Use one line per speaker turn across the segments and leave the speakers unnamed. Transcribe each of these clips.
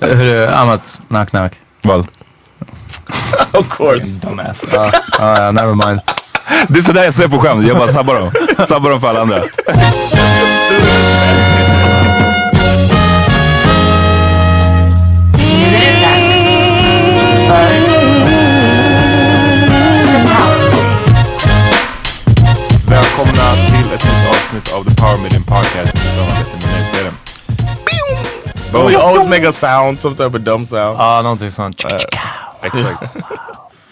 Hörru, Amat, knock knock.
Vad?
of course.
Dumbass. Ja, ja, ja, never mind.
Det är sådär jag ser på skämt, jag bara sabbar dem. Sabbar dem för alla andra. Välkomna till ett nytt avsnitt av The Power Million Podcast i samarbete med Nöjesguiden.
But we always make a sound, some type of dumb sound.
Ja, någonting sånt.
Exakt.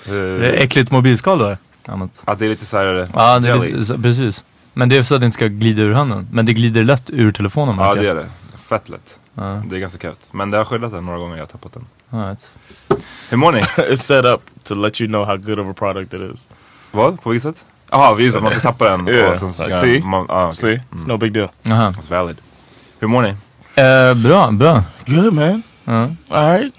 Det är äckligt mobilskal då.
Ja, det är lite såhär
Ja, det är
jelly.
lite, så- precis. Men det är så att det inte ska glida ur handen. Men det glider lätt ur telefonen.
Ja,
märker
det är det. Fett lätt.
Ja.
Det är ganska kallt. Men det har skyddat den några gånger, jag har tappat den.
Right.
Hur mår ni?
it's set up to let you know how good of a product it is.
Vad? På vilket sätt? Jaha, just det. Man ska tappa den.
Yeah.
och sen så ska
see?
Man, ah, okay.
See? It's no big deal.
Aha.
That's valid. Hur mår ni?
Eh, bra, bra.
Good man.
Ja.
All right.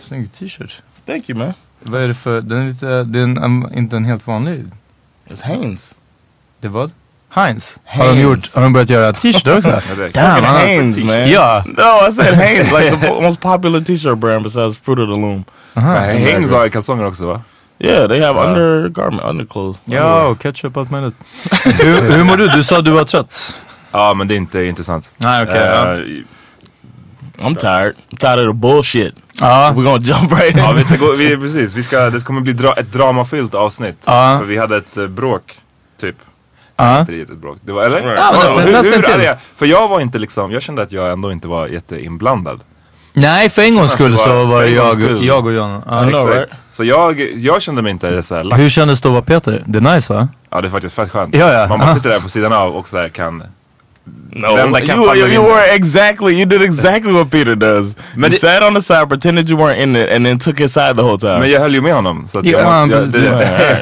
Snygg t-shirt.
Thank you man.
Vad är det för, den är lite, det är inte en helt vanlig.
It's Hanes.
Det vad? Heinz? Har de,
Hanes.
gjort, har de börjat göra t-shirtar också? Damn,
Hanes man.
Ja.
No, I said Hanes. Like the most popular t-shirt brand besides Fruit of the Loom.
Aha.
Nej, Hängs har kalsonger också va?
Yeah, they have undergarment, underclothes.
Ja, och ketchup allt möjligt. hur, hur mår du? Du sa att du var trött.
Ja, men det är inte intressant.
Nej, okej. ja.
I'm tired. I'm tired of the bullshit.
Ja.
We're gonna jump right
Ja,
in.
vi ska gå, vi, precis. Vi ska, det kommer bli dra, ett dramafyllt avsnitt.
Ja.
För vi hade ett eh, bråk, typ.
Ja.
Inte riktigt ett bråk. Det var, eller?
Ja,
men nästan-
hur,
nästan
hur
till.
är det? För jag var inte liksom, jag kände att jag ändå inte var jätteinblandad.
Nej, för en gångs skull så var det jag, jag och John. Ja.
I know,
Exakt.
right?
Så jag, jag kände mig inte så här lack.
Hur kändes det att vara Peter? Det är nice va?
Ja det är faktiskt fett skönt.
Ja, ja.
Man bara
Ja.
sitter där på sidan av och så här kan
No, you, you, you were exactly, you did exactly what Peter does.
Men
you
det-
sat on the side, pretended you weren't in it, and then took his side the whole time.
Men jag höll ju med honom. Så att
Ja,
jag,
men-
jag, det,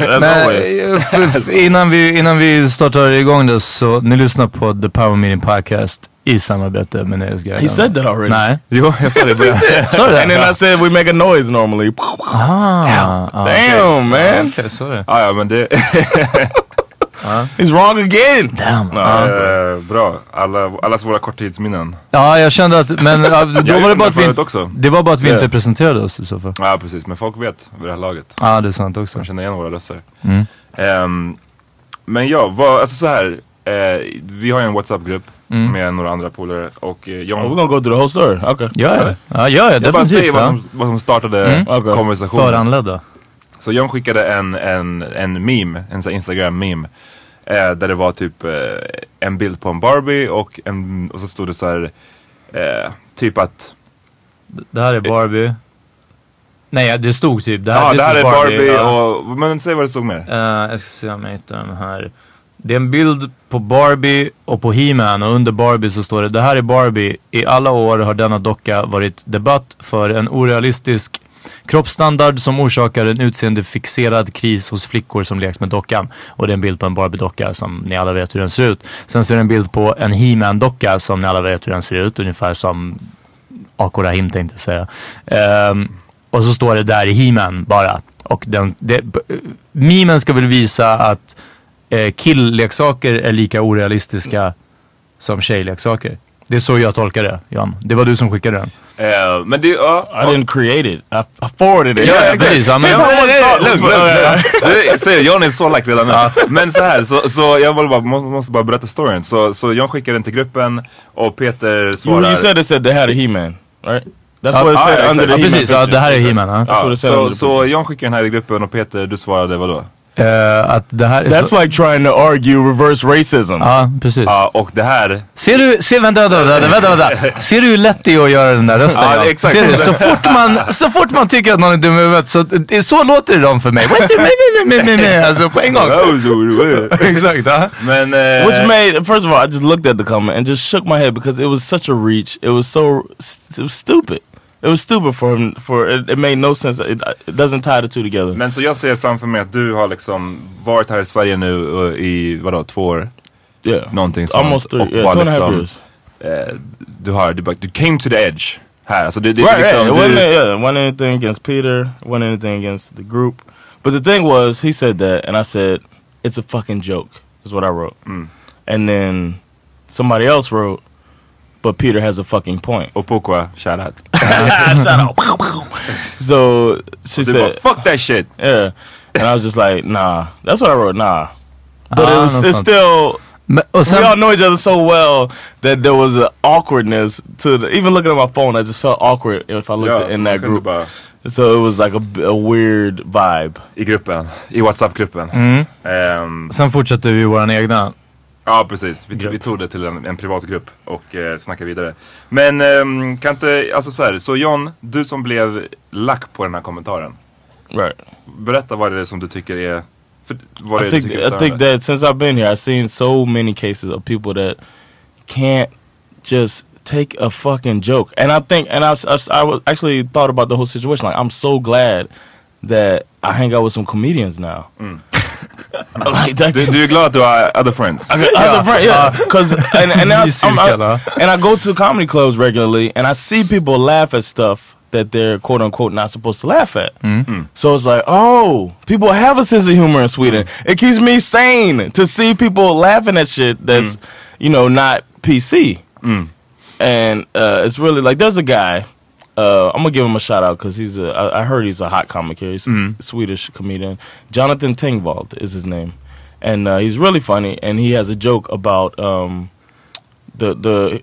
As
Men,
always.
för, för, innan, vi, innan vi startar igång det så, ni lyssnar på The Power Meeting Podcast i samarbete med Nöjesguiden.
He said that already.
Nej.
jo, jag sa det.
Sa du det?
And then I said we make a noise normally.
Ah, ah,
Damn, man.
Okej, sorry.
Ja, ja men det...
He's wrong again.
Damn. Ja.
eh, bra. Alla, allas våra korttidsminnen.
Ja, jag kände att, men då var det
gjorde
bara att vi,
förut också.
det var bara att vi
Yeah.
inte presenterade oss i så fall.
Ja precis, men folk vet vid det här laget.
Ja, det är sant också.
De känner igen våra röster.
Mm.
Ehm, men ja, vad, alltså så här. Eh, vi har ju en WhatsApp-grupp
Mm.
med några andra polare och eh, John...
Oh, we're gonna go through the whole story. Okay.
Ja, ja. Ja, ja, ja
jag bara säger vad
Ja.
som, vad som startade
Mm.
Okej.
konversationen.
Föranledda.
Så John skickade en, en, en meme, en Instagram-meme. Eh, där det var typ eh, en bild på en Barbie och, en, och så stod det så här. Eh, typ att
Det här är Barbie. Nej, det stod typ, det här,
Ja,
this
det här är Barbie,
ja.
och, men säg vad det stod mer.
Eh, jag ska se om jag hittar den här. Det är en bild på Barbie och på He-Man och under Barbie så står det Det här är Barbie. I alla år har denna docka varit debatt för en orealistisk kroppsstandard som orsakar en utseendefixerad kris hos flickor som leks med dockan. Och det är en bild på en Barbie-docka som ni alla vet hur den ser ut. Sen så är det en bild på en He-Man-docka som ni alla vet hur den ser ut. Ungefär som Ako Rahim tänkte jag säga. Um, och så står det där i He-Man bara. Och den, det, memen ska väl visa att eh, killleksaker är lika orealistiska som tjejleksaker. Det är så jag tolkar det, Jan. Det var du som skickade den.
Eh, men det, ja.
I didn't create it. I, I forwarded it.
Ja,
Yeah,
precis. Ja, men-
Lugn, lugn. Det säger John är så lack redan nu. Men så här, så, så jag vill bara, måste, måste bara berätta storyn. Så, så John skickade den till gruppen och Peter
You,
svarar.
you said it said they had a He-Man, right? That's
Ja,
what it
ah,
said
ja,
under the
Ja
He-Man
precis, ja, det här är He-Man.
Så John skickade den här i gruppen och Peter, du svarade vadå?
Eh, att det här är
That's
så,
like trying to argue reverse racism.
Ja, precis.
Ja, och det här,
Ser du, se, vänta, vänta, vänta, vänta, vänta. Ser du hur lätt det är att göra den där rösten?
Ja,
Jan?
exakt.
Ser du? Så fort, man, så fort man tycker att någon är dum i huvudet så, så låter dem för mig. Alltså på en gång. Exakt, ja.
Men... Eh,
Which made, first of all, I just looked at the comment and just shook my head because it was such a reach. It was so, it was stupid. It was stupid for him, for, it, it made no sense. It, it doesn't tie the two together.
Men så jag ser framför mig att du har liksom varit här i Sverige nu och i vadå, två år?
yeah.
Någonting sånt.
Almost three,
Och
yeah,
var
two and a half
liksom,
years.
eh, du har, du, du came to the edge här. Alltså det, det,
Right,
liksom,
right. It
du,
wasn't, yeah, wasn't anything against Peter, it wasn't anything against the group. But the thing was, he said that, and I said, it's a fucking joke, is what I wrote. And then somebody else wrote, but Peter has a fucking point.
Och shout out.
So she
Du bara,
said,
fuck that shit!
yeah. And I was just like, nah. That's what I wrote, nah. But
Ah,
it was, it's still,
Men, och
we all know each other so well that there was an awkwardness to the, even looking at my phone, I just felt awkward if I looked
Ja,
in that group.
Bara,
So it was like a, a weird vibe.
I gruppen, i WhatsApp-gruppen.
Mm.
Ehm,
sen fortsätter vi våran egna.
Ja precis, vi, vi tog det till en, en privat grupp och eh, snackade vidare. Men ehm, kan inte, alltså så här, så John, du som blev lack på den här kommentaren.
Right.
Berätta vad det är som du tycker är, för, vad det
I
är
think I
är
think that since I've been here, I've seen so many cases of people that can't just take a fucking joke. And I think, and I, I, I actually thought about the whole situation. Like, I'm so glad that I hang out with some comedians now. Like that.
Du, du är glad att du uh, har other friends?
Other friend, yeah, uh, because and and, now
You see
I'm- I'm- and I go to comedy clubs regularly, and I see people laugh at stuff that they're quote unquote not supposed to laugh at. Hmm? Hmm. So it's like, oh, people have a sense of humor in Sweden. Hmm. It keeps me sane to see people laughing at shit that's you know not PC. And uh, it's really like there's a guy. Uh, I'm gonna give him a shout out because he's a. I, I heard he's a hot comic here. He's a Swedish comedian. Jonathan Tingvald is his name, and uh, he's really funny. And he has a joke about um, the the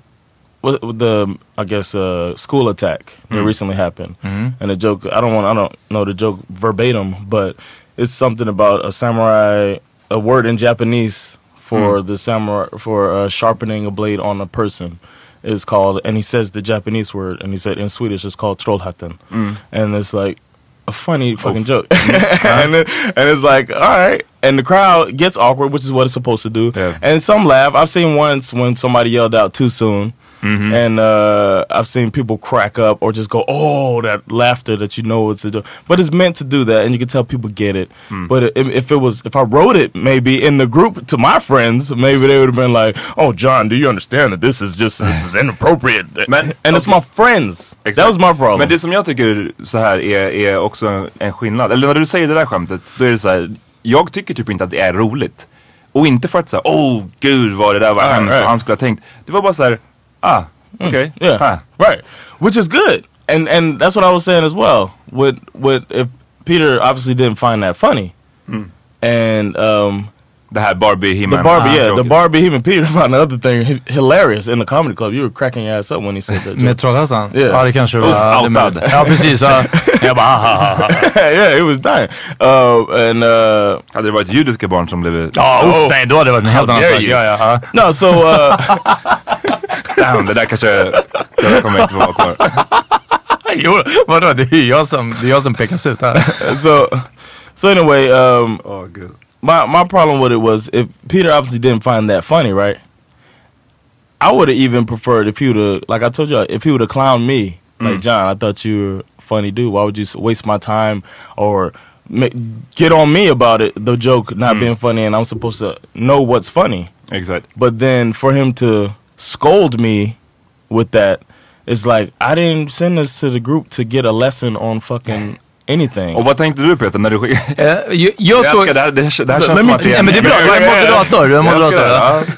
the I guess uh, school attack that recently happened. And the joke I don't want I don't know the joke verbatim, but it's something about a samurai a word in Japanese for the samurai for uh, sharpening a blade on a person is called and he says the Japanese word and he said in Swedish it's called trollhatten. Mm. And it's like a funny oh, fucking joke. and, it- and it's like, all right. And the crowd gets awkward, which is what it's supposed to do.
Yeah.
And some laugh. I've seen once when somebody yelled out too soon. And uh, I've seen people crack up or just go, oh, that laughter that you know it's a joke. But it's meant to do that, and you can tell people get it. But if, if it was, if I wrote it maybe in the group to my friends, maybe they would have been like, oh, John, do you understand that this is just, this is inappropriate?
Men-
and it's my friends. That
Exakt.
was my problem.
Men det som jag tycker så här är, är också en skillnad, eller när du säger det där skämtet, då är det så här, jag tycker typ inte att det är roligt. Och inte för att säga, oh gud vad det där var hemskt
right.
han skulle ha tänkt. Det var bara så här, ah, okej,
Yeah,
ah.
right. Which is good, and and that's what I was saying as well. With with if Peter obviously didn't find that funny, and um,
Det här Barbie
the
He-Man.
Barbie,
ah,
yeah, the. Barbie, him and Peter found the other thing hilarious in the comedy club. You were cracking your ass up when he said that.
Med
joke.
Trollhättan?
Yeah.
Ja det kanske var.
Uff,
det är
outad.
möjligt. Ja precis. Ja. Jag bara ha, ha, ha.
yeah, it was dying. Uh, and uh,
Hade det varit judiska barn som blev...
Ja Oh, nej då hade det varit en helt annan
dare
sak.
you.
Ja, ja, ja.
no, so uh,
Damn, det där kanske... Det där kommer inte vara kvar.
Jo, vadå? Det är ju jag som, det är jag som pekas ut här.
so so anyway, um,
Åh gud.
my my problem with it was if Peter obviously didn't find that funny, right? I would have even preferred if he would have, like I told you, if he would have clowned me, like John, I thought you were a funny dude. Why would you waste my time or ma- get on me about it? The joke not being funny, and I'm supposed to know what's funny.
Exakt.
But then for him to scold me with that, it's like I didn't send this to the group to get a lesson on fucking anything.
Och vad tänkte du Peter när du skickade?
Eh, jag, jag såg...
det här, det här, det här
Så,
känns som att
men det är bra, du är moderator. Du är moderator.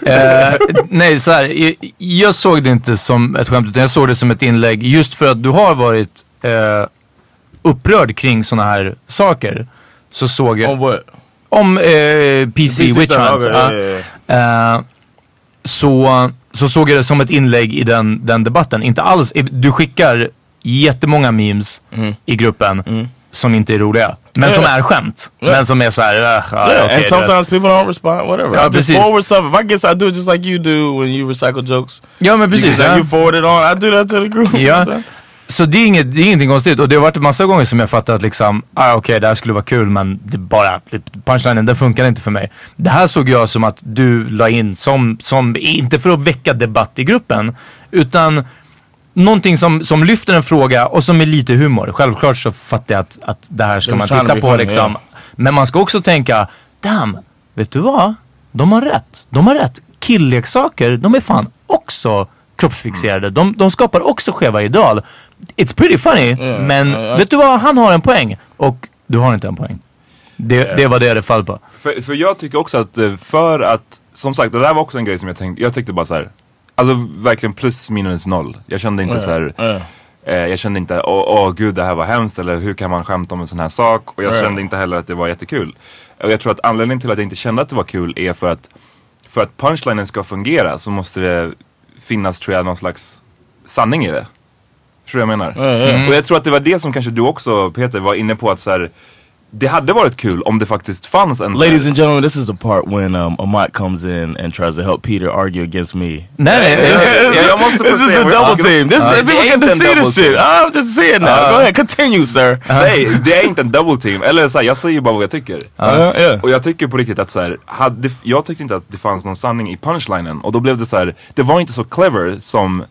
Eh, nej, så här, jag, jag såg det inte som ett skämt utan jag såg det som ett inlägg just för att du har varit eh, upprörd kring sådana här saker. Så såg jag...
on what?
Om eh, PC,
PC
Witch Hunt.
okay,
ja.
yeah, yeah.
Så, så såg jag det som ett inlägg i den, den debatten. Inte alls, du skickar jättemånga memes i gruppen som inte är roliga. Men som
Ja.
är skämt.
Ja.
Men som är såhär, uh,
Yeah,
okej,
and sometimes people don't respond. Whatever.
Ja,
I just
precis.
forward stuff. If I guess I do it just like you do when you recycle jokes.
Ja men
You,
precis.
say
ja.
you forward it on. I do that to the group.
Ja. Så det är, inget, det är ingenting konstigt och det har varit massa gånger som jag fattat att liksom, ah, okej det här skulle vara kul men det bara, det- punchlinen den funkar inte för mig. Det här såg jag som att du la in som, som inte för att väcka debatt i gruppen, utan någonting som, som lyfter en fråga och som är lite humor. Självklart så fattar jag att, att det här ska
It
man titta på liksom. Men man ska också tänka, damn, vet du vad? De har rätt. De har rätt. Killleksaker, de är fan också kroppsfixerade. De, de skapar också skeva ideal. It's pretty funny,
Yeah,
men
ja, ja.
vet du vad? Han har en poäng och du har inte en poäng. Det, det var det det fall på.
För, för jag tycker också att eh, för att, som sagt det där var också en grej som jag tänkte, jag tyckte bara så här. Alltså verkligen plus minus noll. Jag kände inte så här.
Yeah.
Eh, jag kände inte, åh åh, gud det här var hemskt eller hur kan man skämta om en sån här sak? Och jag kände inte heller att det var jättekul. Och jag tror att anledningen till att jag inte kände att det var kul är för att för att punchlinen ska fungera så måste det finnas tror jag någon slags sanning i det. Tror jag menar?
Ja.
Och jag tror att det var det som kanske du också Peter var inne på att så här, det hade varit kul om det faktiskt fanns en
Ladies and gentlemen, this is the part when um, Amat comes in and tries to help Peter argue against me.
Nej, nej, nej.
Ja, jag måste
this is the double team. This
det
people
är
get to see this shit.
team.
I'm just seeing now. Go ahead, continue, sir.
Nej, det är inte en double team. Eller så här, jag säger bara vad jag tycker.
Uh, yeah.
Och jag tycker på riktigt att så här, hade, jag tyckte inte att det fanns någon sanning i punchlinen. Och då blev det så här, det var inte så clever som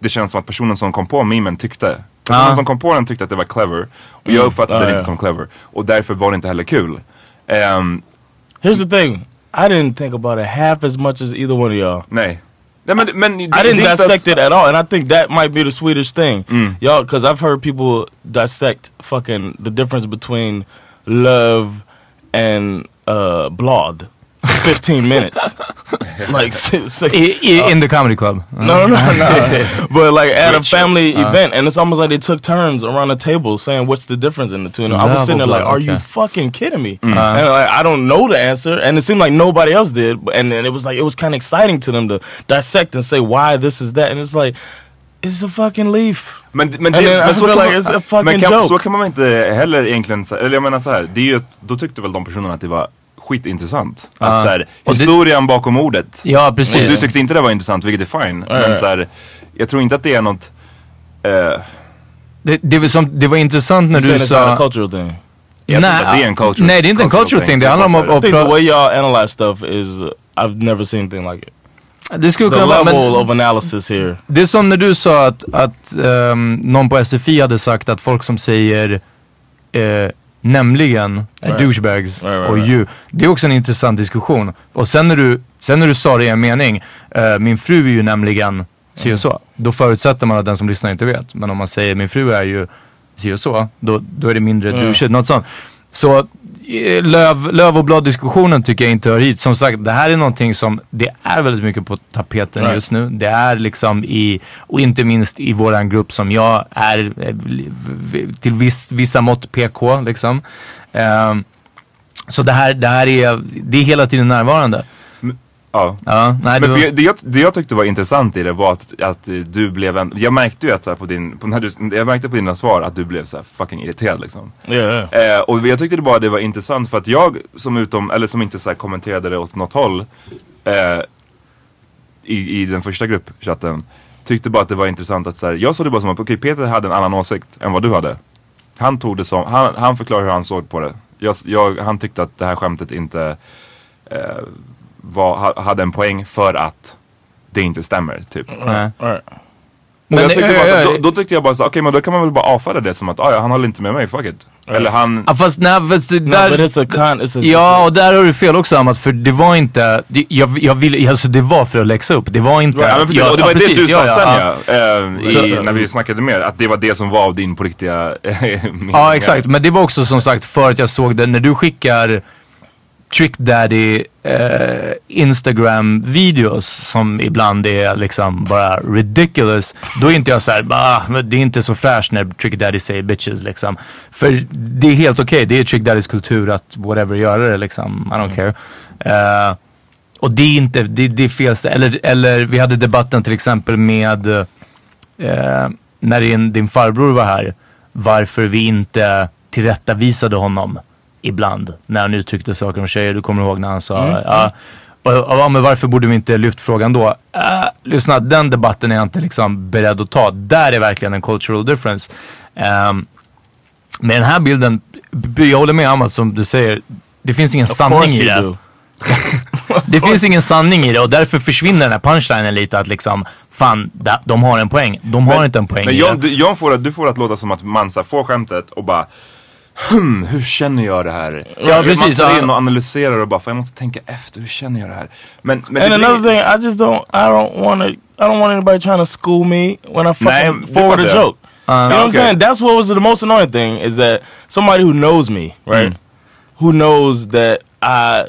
det känns som att personen som kom på memen tyckte.
Ja. Ah.
Någon som kom på den tyckte att det var clever. Och jag mm. uppfattade
ah,
det inte som clever. Och därför var det inte heller kul. Um,
Here's the thing. I didn't think about it half as much as either one of y'all.
Nej.
I didn't dissect it at all, and I think that might be the Swedish thing, mm. y'all. Because I've heard people dissect fucking the difference between love and uh, blod. 15 minutes. like six, six,
in, uh, in the comedy club.
No, no, no. no. but like at a family uh, event, and it's almost like they took turns around the table saying, "What's the difference in the two? And I was sitting there like, "Are
okay.
you fucking kidding me?" Mm. Uh, and like, I don't know the answer, and it seemed like nobody else did. And then it was like it was kind of exciting to them to dissect and say why this is that, and it's like. It's a fucking leaf.
Men, men, det, men, så, kan
like
man, men kan, så kan man inte heller egentligen, eller jag menar så här, det är ju, då tyckte väl de personerna att det var skitintressant. Att så här,
Och
historien bakom ordet.
Ja,
Och
precis.
du tyckte inte det var intressant, vilket är fine.
ja.
Men så här, jag tror inte att det är något, eh,
Det, det, var som, det var intressant när du sa...
cultural thing.
jag det är en cultural
Nej, det är inte en cultural thing. Det handlar om att...
I think the way y'all analyze stuff is uh, I've never seen anything like it.
det skulle
The
kunna vara...
level
Men,
of analysis here.
det är som när du sa att, att ehm, någon på SFI hade sagt att folk som säger eh, nämligen
Right.
douchebags
Right, right,
och you. Det är också en intressant diskussion. Och sen när du, sen när du sa det i en mening, eh, min fru är ju nämligen si och så. Då förutsätter man att den som lyssnar inte vet. Men om man säger min fru är ju si och så, då, då är det mindre
Mm.
douchigt. Något sånt. Så löv, löv och blad diskussionen tycker jag inte hör hit. Som sagt, det här är någonting som, det är väldigt mycket på tapeten
Right.
just nu. Det är liksom i, och inte minst i våran grupp som jag är eh, till viss, vissa mått PK liksom. Ehm, så det här, det här är, det är hela tiden närvarande.
Ja.
Ja, nej,
Men för jag, det, jag, det jag tyckte var intressant i det var att, att du blev en, jag märkte ju att så på din, på när du, jag märkte på dina svar att du blev så fucking irriterad liksom.
Yeah.
Eh, och jag tyckte det bara det var intressant för att jag som utom, eller som inte så kommenterade det åt något håll eh, i, i den första gruppchatten tyckte bara att det var intressant att så här, jag såg det bara som att okej Peter hade en annan åsikt än vad du hade. Han tog det som, han, han förklarade hur han såg på det. Jag, jag, han tyckte att det här skämtet inte eh, var, ha, hade en poäng för att det inte stämmer typ.
right.
Och
Men,
jag tyckte
ja,
bara,
ja, ja.
då, då tyckte jag bara så, okej men då kan man väl bara avfärda det som att ah, ja, han håller inte med mig, fuck it. Eller han,
Ja, fast nej, fast det,
No,
där,
but it's a con. It's a.
Ja, och där har du fel också Amat, för det var inte, det, jag, jag ville, alltså det var för att läxa upp. Det var inte...
Ja, men precis,
ja,
och det var
ja,
det
precis,
du sa
ja,
sen
ja.
ja, eh, i, när vi snackade mer, att det var det som var din på riktiga.
Ja, exakt. Men det var också som sagt för att jag såg det, när du skickar Trick Daddy eh, Instagram videos som ibland är liksom bara ridiculous. Då är inte jag såhär, ah, det är inte så fräscht när Trick Daddy säger bitches liksom. För det är helt okej, det är Trick Daddys kultur att whatever göra det liksom. I don't care. Eh, och det är inte, det, det är fel eller, eller vi hade debatten till exempel med eh, när din, din farbror var här, varför vi inte tillrättavisade honom ibland när han uttryckte saker om tjejer. Du kommer ihåg när han sa, ja, och, och, ja, men varför borde vi inte lyft frågan då? Äh, lyssna, den debatten är jag inte liksom beredd att ta. Där är verkligen en cultural difference. Um, med den här bilden, jag håller med Amat som du säger, det finns ingen
Of
sanning i det. Det finns ingen sanning i det och därför försvinner den här punchlinen lite att liksom, fan, de har en poäng. De har inte en poäng
Men
i
John,
det.
du, John får, att- du får att låta som att man så får skämtet och bara Hmm, hur känner jag det här?
Ja, precis,
Man tar in och analyserar och bara, fan jag måste tänka efter, hur känner jag det här? Men, men
And
blir-
another thing, I just don't. I don't want to. I don't want anybody trying to school me when I fucking
Nej,
forward a joke. you know what I'm
okay.
saying? That's what was the most annoying thing is that somebody who knows me, right? Who knows that I.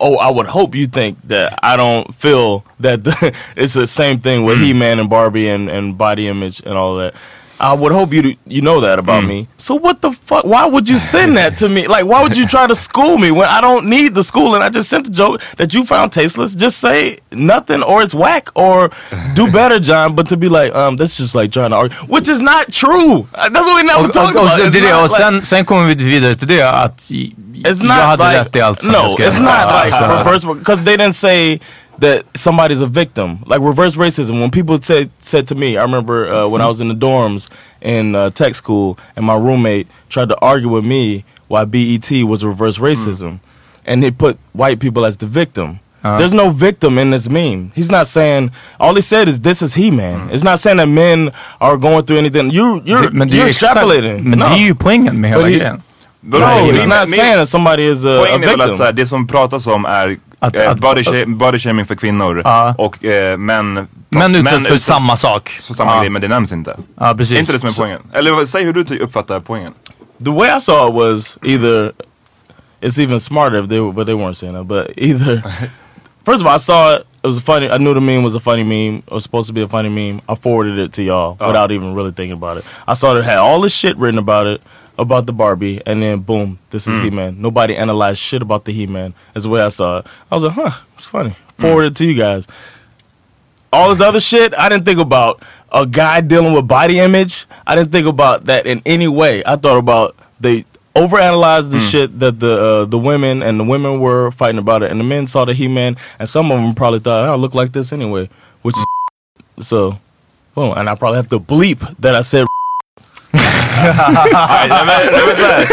Oh, I would hope you think that I don't feel that the, it's the same thing with He-Man and Barbie and, and body image and all that. I would hope you you know that about me. So what the fuck? Why would you send that to me? Like, why would you try to school me when I don't need the schooling? I just sent the joke that you found tasteless. Just say nothing, or it's whack, or do better, John. But to be like, um, that's just like trying to argue, which is not true. That's what we never
Och,
talk
och, och,
about. It's
det det.
not
och
like-
sen, sen kommer vi vidare till det att
It's
jag
not
hade
like
rätt i allt som
no,
jag skrev.
it's not like reverse because they didn't say that somebody's a victim. Like reverse racism. When people said said to me, I remember uh, when I was in the dorms in uh, tech school, and my roommate tried to argue with me why BET was reverse racism, and they put white people as the victim. There's no victim in this meme. He's not saying. All he said is this is he man. It's not saying that men are going through anything. You you're
Men
you're
ju exakt-
extrapolating.
Men
no.
det är ju poängen med hela
But
grejen.
No, he's not saying that somebody is a, a
Poängen är väl
victim.
att så här, det som pratas om är
Att-
eh,
att-
body, sha- body shaming för kvinnor
Ja.
och eh, män
Män utsätts för samma sak.
För samma
Ja.
grej men det nämns inte.
Ja, precis.
Är inte det som är
Så-
poängen? Eller säg hur du uppfattar poängen.
the way I saw it was either it's even smarter if they but they weren't saying that. But either first of all, I saw it. It was funny. I knew the meme was a funny meme. It was supposed to be a funny meme. I forwarded it to y'all without even really thinking about it. I saw that it had all this shit written about it about the Barbie, and then boom, this is mm. He Man. Nobody analyzed shit about the He Man. That's the way I saw it. I was like, huh, it's funny. Mm. Forwarded it to you guys all this other shit, I didn't think about a guy dealing with body image. I didn't think about that in any way. I thought about they overanalyzed the mm. shit that the uh, the women and the women were fighting about it, and the men saw the He Man, and some of them probably thought, "I look like this anyway," which is so. Boom, and I probably have to bleep that I said.
Nej, men, men så här.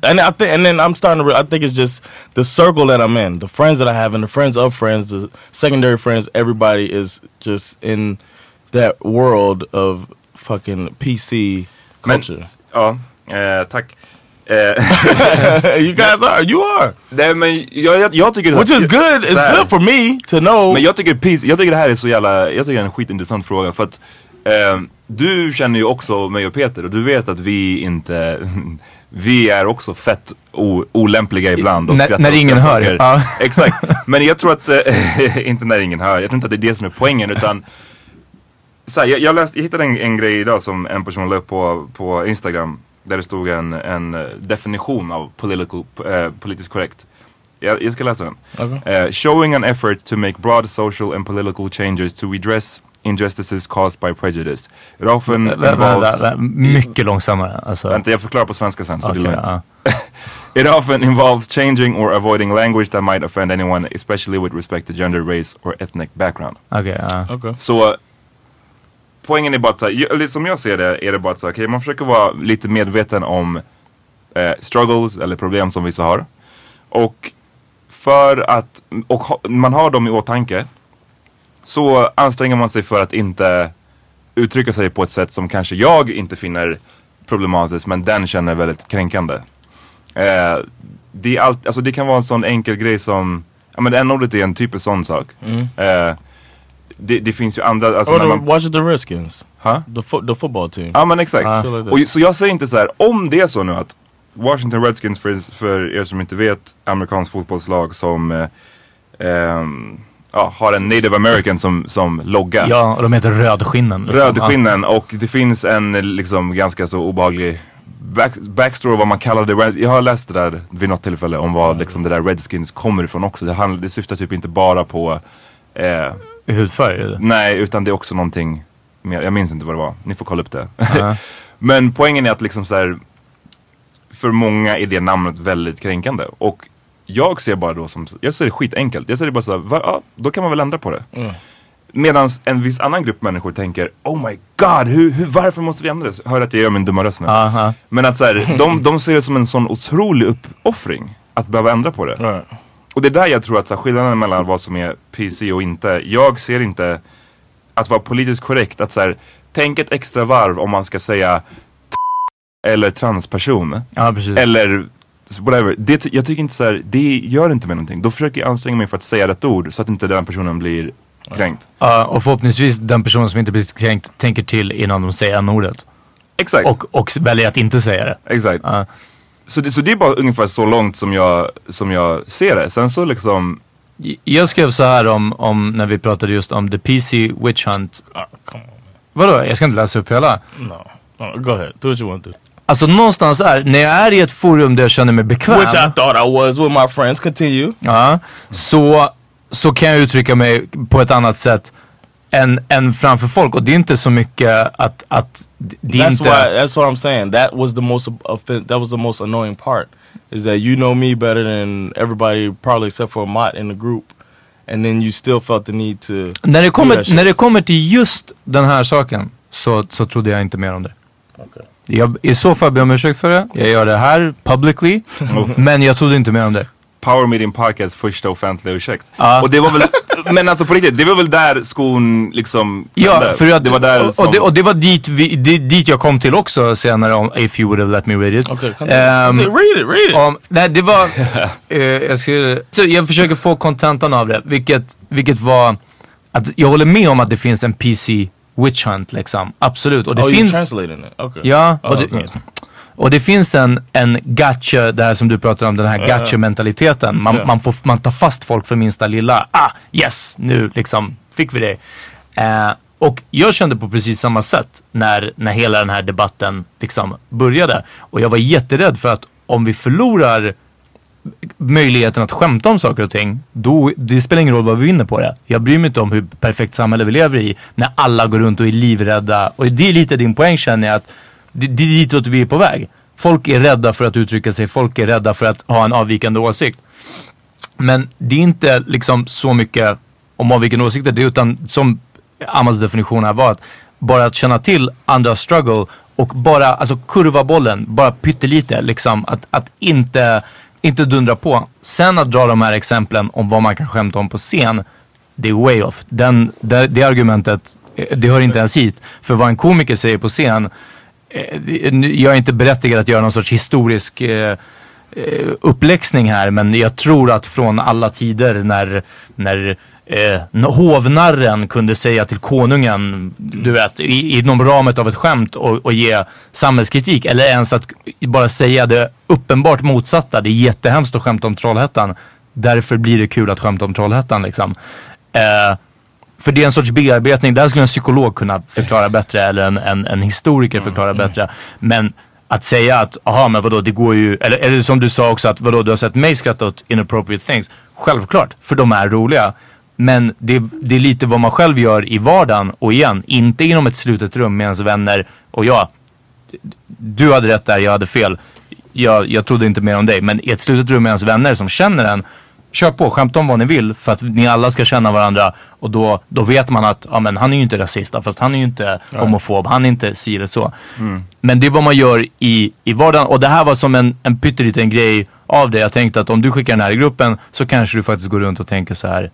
And I think, and then I'm starting to. Re- I think it's just the circle that I'm in, the friends that I have, and the friends of friends, the secondary friends. Everybody is just in that world of fucking PC
Men-
culture.
Ja, eh, tack. Eh,
you guys are. You are.
nej men jag, jag, jag tycker
Which is good. It's
här.
good for me to know.
Men jag tycker, peace, jag tycker det här är så jävla, jag tycker det är en skitintressant fråga för att eh, du känner ju också mig och Peter och du vet att vi inte, vi är också fett o, olämpliga ibland och
När-
skrattar
när ingen hör. Ja.
Exakt, men jag tror att, eh, inte när ingen hör, jag tror inte att det är det som är poängen utan så här, jag, jag, läste, jag hittade en, en grej idag som en person la upp på, på Instagram där det stod en, en eh, definition av political, eh, politiskt korrekt. Jag, jag ska läsa den. Uh, showing an effort to make broad social and political changes to redress injustices caused by prejudice. It often
Vä-
involves...
vä- vä- Mycket långsammare. Alltså.
Vänta, jag förklarar på svenska sen så
Okej,
det är lugnt. It often involves changing or avoiding language that might offend anyone, especially with respect to gender, race or ethnic background.
Okej, ja.
okay.
Så poängen är bara att, så här, som jag ser det, är det bara att så här, okej, man försöker vara lite medveten om eh, struggles eller problem som vissa har. Och för att, och ha, man har dem i åtanke så anstränger man sig för att inte uttrycka sig på ett sätt som kanske jag inte finner problematiskt men den känner väldigt kränkande. Eh, det, är allt, alltså det kan vara en sån enkel grej som, ja men n-ordet är en typisk sån sak. Eh, det, det finns ju andra, alltså när
the
man,
Washington Redskins,
ha?
the fo- the football team.
Ja men exakt.
Ah. Feel like
Och, så jag säger inte så här, om det är så nu att Washington Redskins för, för er som inte vet, amerikansk fotbollslag som eh, ehm, ja, har en native american som, som logga.
ja, och de heter Rödskinnen. liksom.
Rödskinnen och det finns en liksom ganska så obehaglig back, backstory vad man kallade Red- Jag har läst det där vid något tillfälle om vad liksom det där Redskins kommer ifrån också. Det, handl- det syftar typ inte bara på eh,
Hudfärg? eller?
Nej, utan det är också någonting mer. Jag minns inte vad det var. Ni får kolla upp det.
Ja.
Men poängen är att liksom så här, för många är det namnet väldigt kränkande. Och jag ser bara då som, jag ser det skitenkelt. Jag ser det bara så här, va, ja, då kan man väl ändra på det. Medan en viss annan grupp människor tänker, oh my god, hur, hur, varför måste vi ändra det? Hör att jag gör min dumma röst nu.
Aha.
Men att så här, de, de ser det som en sån otrolig uppoffring att behöva ändra på det.
Right.
Och det är där jag tror att så här, skillnaden mellan vad som är PC och inte. Jag ser inte att vara politiskt korrekt. Att så här, tänk ett extra varv om man ska säga eller transperson.
Ja, precis.
Eller whatever. Det, jag tycker inte så här, det gör inte med någonting. Då försöker jag anstränga mig för att säga rätt ord så att inte den personen blir kränkt.
Ja, och förhoppningsvis den personen som inte blir kränkt tänker till innan de säger n-ordet.
Exakt.
Och, och väljer att inte säga det.
Exakt.
Ja.
Så, det, så det är bara ungefär så långt som jag, som jag ser det. Sen så liksom,
Jag skrev så här om, om när vi pratade just om the PC witch hunt.
Ah, come on.
Vadå? Jag ska inte läsa upp hela.
No. no. Go ahead. Do what you want to.
Alltså någonstans är, när jag är i ett forum där jag känner mig bekväm.
Which I thought I was with my friends. Continue.
Ja, så, så kan jag uttrycka mig på ett annat sätt än, än framför folk. Och det är inte så mycket att, att det
That's
inte...
why. That's what I'm saying. That was the most That was the most annoying part. Is that you know me better than everybody, probably except for Mott in the group, and then you still felt the need to.
när, det kommer, när det kommer till just den här saken så, så trodde jag inte mer om det.
Okay.
Jag, I så fall ber jag om ursäkt för det. Jag gör det här publicly. men jag trodde inte mer om det.
Power Meeting Podcast första offentliga ursäkt.
Ja.
Och det var väl, men alltså på riktigt, det var väl där skon liksom
Ja, för att,
det var där
och,
som,
och, det, och det var dit, vi, det, dit jag kom till också senare om If you would have let me read it.
Okay.
Ehm,
read it. Read it.
nej, det var... eh, jag, skulle, så jag försöker få kontentan av det, vilket, vilket var att jag håller med om att det finns en PC witch hunt liksom. Absolut. Och det
oh,
finns...
you translating it. Okay.
Ja,
Oh,
och det,
okay.
Och det finns en, en gotcha, det här som du pratar om, den här gotcha-mentaliteten. Man,
Ja.
man, får, man tar fast folk för minsta lilla, ah yes, nu liksom fick vi det. Eh, och jag kände på precis samma sätt när, när hela den här debatten liksom började. Och jag var jätterädd för att om vi förlorar möjligheten att skämta om saker och ting, då, det spelar ingen roll vad vi vinner på det. Jag bryr mig inte om hur perfekt samhälle vi lever i när alla går runt och är livrädda. Och det är lite din poäng känner jag att det, det är ditåt vi är på väg. Folk är rädda för att uttrycka sig, folk är rädda för att ha en avvikande åsikt. Men det är inte liksom så mycket om avvikande åsikter, det är utan som Amas definition här var att bara att känna till andras struggle och bara, alltså kurva bollen, bara pyttelite liksom. Att, att inte, inte dundra på. Sen att dra de här exemplen om vad man kan skämta om på scen, det är way off. Den, det, det argumentet, eh, det hör inte ens hit. För vad en komiker säger på scen, Eh, jag är inte berättigad att göra någon sorts historisk eh, eh, uppläxning här men jag tror att från alla tider när, när eh, hovnarren kunde säga till konungen, du vet, i, inom ramet av ett skämt och, och ge samhällskritik eller ens att bara säga det uppenbart motsatta. Det är jättehemskt att skämta om Trollhättan. Därför blir det kul att skämta om Trollhättan liksom. Eh, för det är en sorts bearbetning, det här skulle en psykolog kunna förklara bättre eller en, en, en historiker förklara bättre. Men att säga att, aha men vadå det går ju, eller, eller som du sa också att vadå du har sett mig skratta åt inappropriate things. Självklart, för de är roliga. Men det, det är lite vad man själv gör i vardagen och igen, inte inom ett slutet rum med ens vänner och jag. Du hade rätt där, jag hade fel. Jag, jag trodde inte mer om dig. Men i ett slutet rum med ens vänner som känner en, kör på, skämta om vad ni vill för att ni alla ska känna varandra och då, då vet man att ja, men han är ju inte rasist fast han är ju inte homofob, han är inte si eller så. Men det är vad man gör i, i vardagen och det här var som en, en pytteliten grej av det. Jag tänkte att om du skickar den här i gruppen så kanske du faktiskt går runt och tänker så här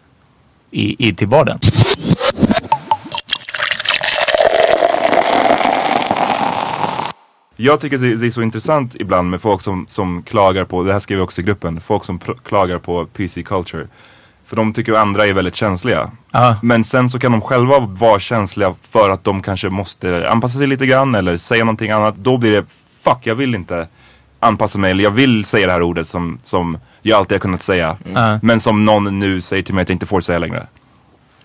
i, i till vardagen.
Jag tycker det är så intressant ibland med folk som, som klagar på, det här skrev jag också i gruppen, folk som klagar på PC culture. För de tycker andra är väldigt känsliga.
Ja.
Men sen så kan de själva vara känsliga för att de kanske måste anpassa sig lite grann eller säga någonting annat. Då blir det, fuck jag vill inte anpassa mig eller jag vill säga det här ordet som, som jag alltid har kunnat säga.
Ja.
Men som någon nu säger till mig att jag inte får säga längre.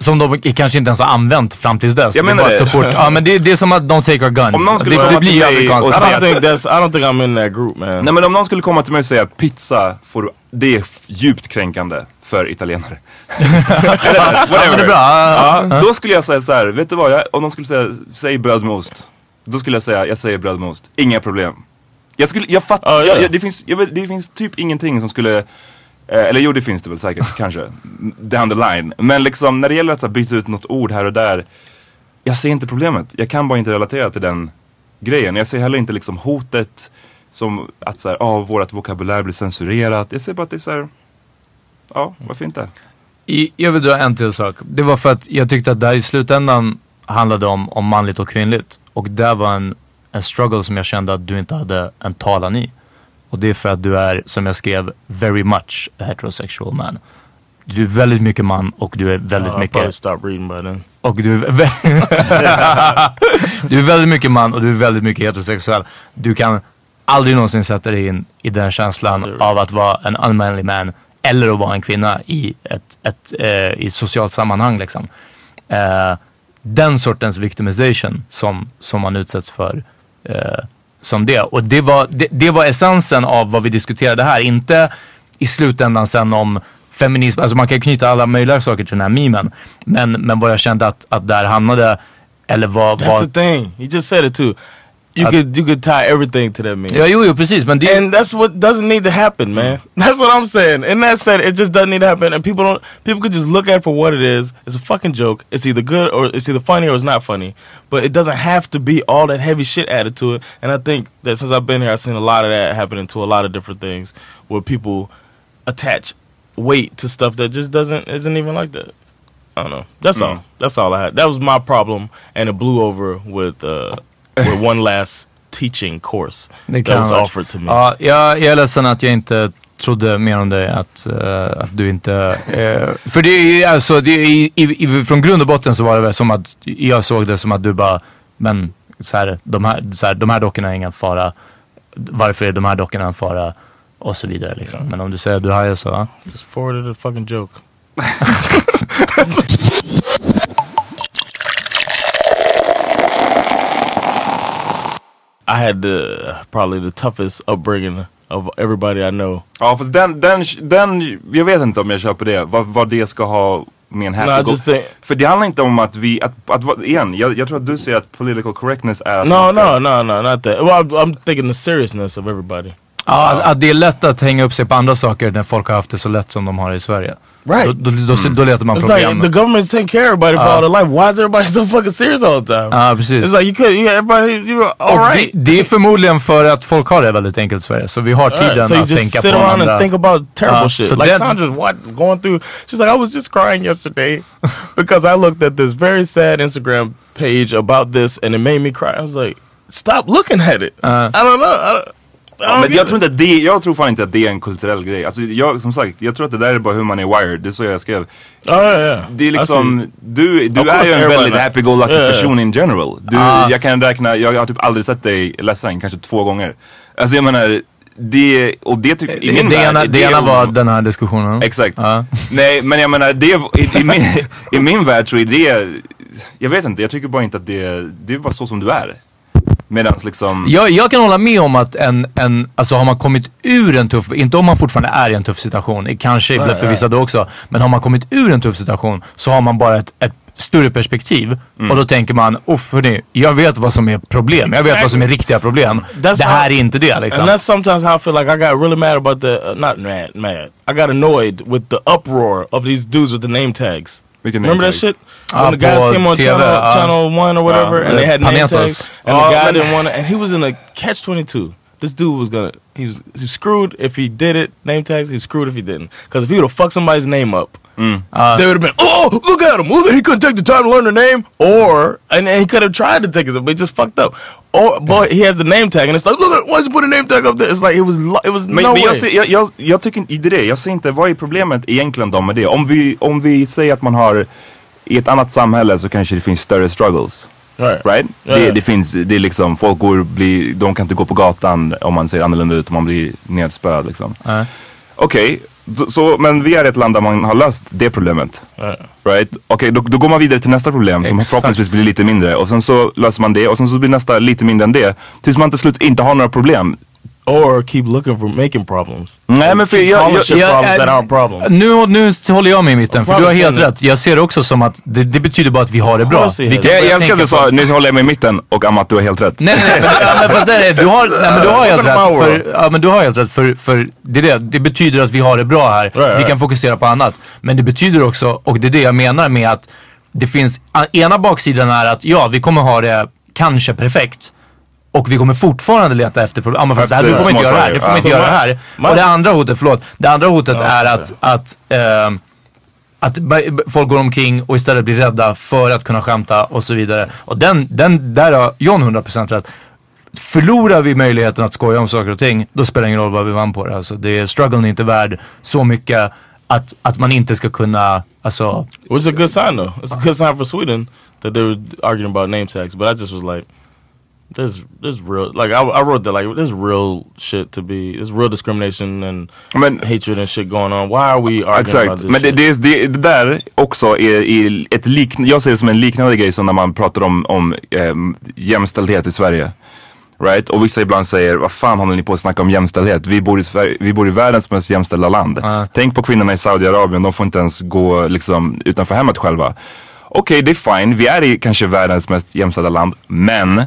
Som de kanske inte ens har använt fram tills dess.
Jag
Det är
menar
bara att
det.
Så fort, ja men det, det är som att don't take our guns.
Om någon skulle
det,
komma
det blir ju amerikanskt.
I
säga-
don't think that's. I don't think I'm in that group, man.
Nej men om någon skulle komma till mig och säga pizza, får du, det är djupt kränkande för italienare. Eller,
Ja, det
whatever.
bra. Ja,
Ja, då skulle jag säga så här, vet du vad, jag, om de skulle säga, säg bröd med ost. Då skulle jag säga, jag säger bröd med ost, inga problem. Jag skulle, jag fattar, jag, jag, det, finns, jag det finns typ ingenting som skulle, eller jo det finns det väl säkert, kanske, down the line. Men liksom när det gäller att så här, byta ut något ord här och där, jag ser inte problemet. Jag kan bara inte relatera till den grejen. Jag ser heller inte liksom hotet som att så här, ah, vårat vokabulär blir censurerat. Jag ser bara att det är så här, ja varför inte?
Jag vill dra en till sak. Det var för att jag tyckte att det här i slutändan handlade om, om manligt och kvinnligt. Och det var en, en struggle som jag kände att du inte hade en talan i. Och det är för att du är, som jag skrev, very much a heterosexual man. Du är väldigt mycket man och du är väldigt
Uh,
mycket...
stop reading by then.
Och du är, du är väldigt mycket man och du är väldigt mycket heterosexuell. Du kan aldrig någonsin sätta dig in i den känslan av att vara en unmanly man eller att vara en kvinna i ett, ett, eh, i ett socialt sammanhang. Liksom. Eh, den sortens victimization som, som man utsätts för eh, som det. Och det var, det, det var essensen av vad vi diskuterade här. Inte i slutändan sen om feminism, alltså man kan knyta alla möjliga saker till den här memen. Men, men vad jag kände att, att där hamnade, eller vad...
That's
vad
the thing. You just said it too. You
Uh,
could you could tie everything to that meme.
ja, jo, jo, precis. Men det,
And that's what doesn't need to happen, man. That's what I'm saying. And that said, it just doesn't need to happen. And people don't. People could just look at it for what it is. It's a fucking joke. It's either good or it's either funny or it's not funny. But it doesn't have to be all that heavy shit added to it. And I think that since I've been here, I've seen a lot of that happening to a lot of different things where people attach weight to stuff that just doesn't isn't even like that. I don't know. That's all. That's all I had. That was my problem, and it blew over with uh, with one last teaching course
det
that was
vara-
offered to me.
Ja, jag, jag är ledsen att jag inte trodde mer om dig. Att, eh, att du inte... eh, för det är ju alltså, det i, i, från grund och botten så var det väl som att jag såg det som att du bara, men så här, de, här, så här, de här dockorna är ingen fara. Varför är de här dockorna en fara? Och så vidare liksom. Men om du säger att du hajar så.
Just forwarded a fucking joke. I had the probably the toughest upbringing of everybody I know.
Ja fast den, den, den, jag vet inte om jag köper det, vad, vad det ska ha med en
No, I
happy
just think
För det handlar inte om att vi, att, att, igen, jag, jag tror att du säger att political correctness är att
no,
ska-
no, no, no, not that. Well, I'm, I'm thinking the seriousness of everybody.
Ja, att, att det är lätt att hänga upp sig på andra saker när folk har haft det så lätt som de har i Sverige.
Right.
Man
It's
problem.
like the government's taking care of everybody for all their life. Why is everybody so fucking serious all the time?
Ja, precis.
It's like you could, yeah, everybody, you were all right.
det, det är förmodligen för att folk har det väldigt enkelt i Sverige. Så vi har tiden
Alright, so you
att
just
tänka
sit
på
around
andra.
and think about terrible
Uh,
shit.
so
like Sandra's what going through. She's like, I was just crying yesterday because I looked at this very sad Instagram page about this and it made me cry. I was like, stop looking at it.
Uh.
I don't know. I don't,
Ja, men jag tror inte att det, jag tror fan inte att det är en kulturell grej. Alltså jag, som sagt, jag tror att det där är bara hur man är wired. Det är så jag skrev.
Oh yeah, yeah.
Det är liksom, du, du
Of
är ju en väldigt happy-go-lucky
Yeah, yeah.
person in general. Du,
Ah.
Jag kan räkna, jag, har typ aldrig sett dig ledsen, kanske två gånger. Alltså jag menar, det, och det tycker, i
Det,
min
det,
värld,
ena,
är
det ena
om-
var den här diskussionen.
Exakt.
Ja.
Nej men jag menar, det, i, i, min, i min värld så är det, jag vet inte, jag tycker bara inte att det, det är bara så som du är. Medans liksom,
Jag, jag kan hålla med om att en, en, alltså har man kommit ur en tuff, inte om man fortfarande är i en tuff situation, kanske
Right,
för vissa då också, men har man kommit ur en tuff situation så har man bara ett, ett större perspektiv
Mm.
och då tänker man, uff hörni, jag vet vad som är problem, jag vet vad som är riktiga problem.
That's
det här
how-
är inte det liksom.
And that's sometimes how I feel like I got really mad about the uh, not mad mad. I got annoyed with the uproar of these dudes with the name tags.
Vilken name
Remember that
tags?
shit?
Ah,
When the guys came on
TV,
channel
ah.
channel one or whatever, and they had name tags, and the guy
men-
didn't want to, and he was in a catch twenty two. This dude was gonna, he was, he was screwed if he did it. Name tags, he's screwed if he didn't. Because if he would have fucked somebody's name up, they would have been, oh, look at him, look at he couldn't take the time to learn the name, or and, and he could have tried to take it, but he just fucked up. Or boy, he has the name tag, and it's like, look at, why is he put a name tag up there? It's like it was, lo- it was
Men,
no
men
way.
jag, ser, jag, jag, jag tycker inte det. Jag ser inte, vad är problemet egentligen då med det? Om vi, om vi säger att man har, i ett annat samhälle så kanske det finns större struggles.
right.
Right?
Ja,
Det, det finns, det är liksom, folk går, blir, de kan inte gå på gatan om man ser annorlunda ut och man blir nedspöad liksom.
Nej.
Okej, så, så, men vi är ett land där man har löst det problemet. Right? Okej, då, då går man vidare till nästa problem som
Exakt.
förhoppningsvis blir lite mindre. Och sen så löser man det och sen så blir nästa lite mindre än det. Tills man till slut inte har några problem.
Or keep looking for making problems.
Nej men för jag, jag,
jag- jag-. Nu, nu håller jag med i mitten, för du har helt rätt. Jag ser det också som att det, det betyder bara att vi har det bra.
course it
Vi
is.
kan
jag, jag älskar att du sa, nu håller jag med i mitten och Amat du har helt rätt.
Nej nej nej, men, fast du har, nej, men du har helt rätt. För, ja, men du har helt rätt för, för det, är det, det betyder att vi har det bra här. vi
right.
kan fokusera på annat. Men det betyder också, och det är det jag menar med att det finns, ena baksidan är att ja, vi kommer ha det kanske perfekt. Och vi kommer fortfarande leta efter problem. Ja, men fast det här, du får man inte göra det här, du
saker.
får man inte
Ja.
göra det här. Och det andra hotet, förlåt. Det andra hotet är att, att ehm, att folk går omkring och istället blir rädda för att kunna skämta och så vidare. Och den, den där har John 100% rätt. Förlorar vi möjligheten att skoja om saker och ting, då spelar det ingen roll vad vi vann på det. Alltså, det är, strugglen är inte värd så mycket att, att man inte ska kunna, alltså,
Which is a good sign though. It's a good sign for Sweden that they were arguing about name tags. But I just was like, there's there's real like I, I wrote that like there's real shit to be there's real discrimination and
Men-
hatred and shit going on. Why are we arguing about
Exakt,
this
men det, det, det, det där också är, är ett liknande, jag ser det som en liknande grej som när man pratar om, om ehm, jämställdhet i Sverige. Right? Och vissa ibland säger, vad fan håller ni på att snacka om jämställdhet? Vi bor i, Sverige, vi bor i världens mest jämställda land. Tänk på kvinnorna i Saudiarabien, de får inte ens gå liksom, utanför hemmet själva. Okej, det är fine. Vi är i kanske världens mest jämställda land. Men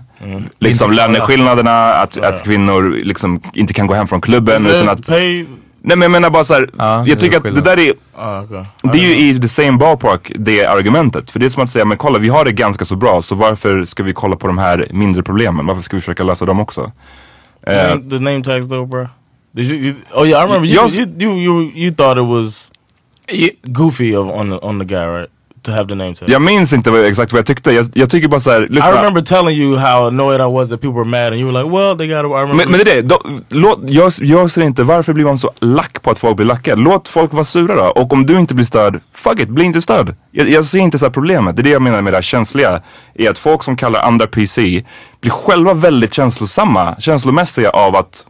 liksom
Inte alla.
löneskillnaderna, att, att kvinnor liksom inte kan gå hem från klubben utan att...
pay?
Nej men jag menar bara såhär,
är
jag tycker att det där är
Oh, okay.
det är ju i the same ballpark det argumentet. För det är som att säga, men kolla vi har det ganska så bra så varför ska vi kolla på de här mindre problemen? Varför ska vi försöka lösa dem också? Eh,
Name- the name tags though, bro. Did you, you? Oh yeah, I remember you. You, you you you thought it was goofy of, on the on the guy, right? To have the name tag.
jag minns inte vad, exakt vad jag tyckte. Jag, jag tycker bara såhär,
I
lyssna.
remember telling you how annoyed I was that people were mad, and you were like, "Well, they got." to I remember.
Men, men det är det, då, låt, jag, jag ser inte varför blir man så lack på att folk blir lacka. Låt folk vara sura då. Och om du inte blir störd, fuck it, bli inte störd. Jag, jag ser inte så här problemet. Det är det jag menar med det här känsliga. Är att folk som kallar andra PC blir själva väldigt känslosamma, känslomässiga av att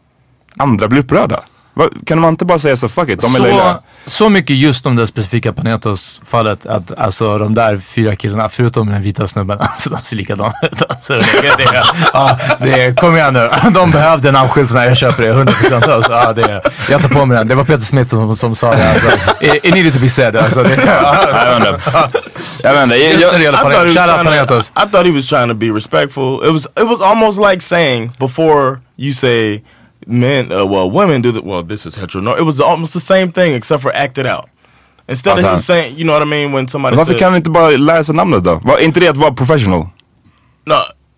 andra blir upprörda. Va, kan man inte bara säga så fuck it, de är
så,
löjliga.
så mycket just om det specifika Panetos-fallet att alltså de där fyra killarna, förutom den vita snubben, alltså de ser likadana ut. Alltså, det, det, ja, det, kom igen nu, de behövde namnskyltarna, jag köper det 100%. Alltså, ja, det, jag tar på mig den, det var Peter Smith som, som sa det. Alltså, it, it needed to be said. Alltså, det, ja,
Jag vet inte. Jag vet inte. Jag, jag,
I thought,
Panetos, shout out Panetos.
I thought he was trying to be respectful. It was it was almost like saying before you say men, uh, well, women do the well. This is hetero. It was almost the same thing except for acted out. Instead of him saying, you know what I mean, when somebody
varför
said,
kan vi inte bara lära sig namnet då? Var inte det att vara professional?
no,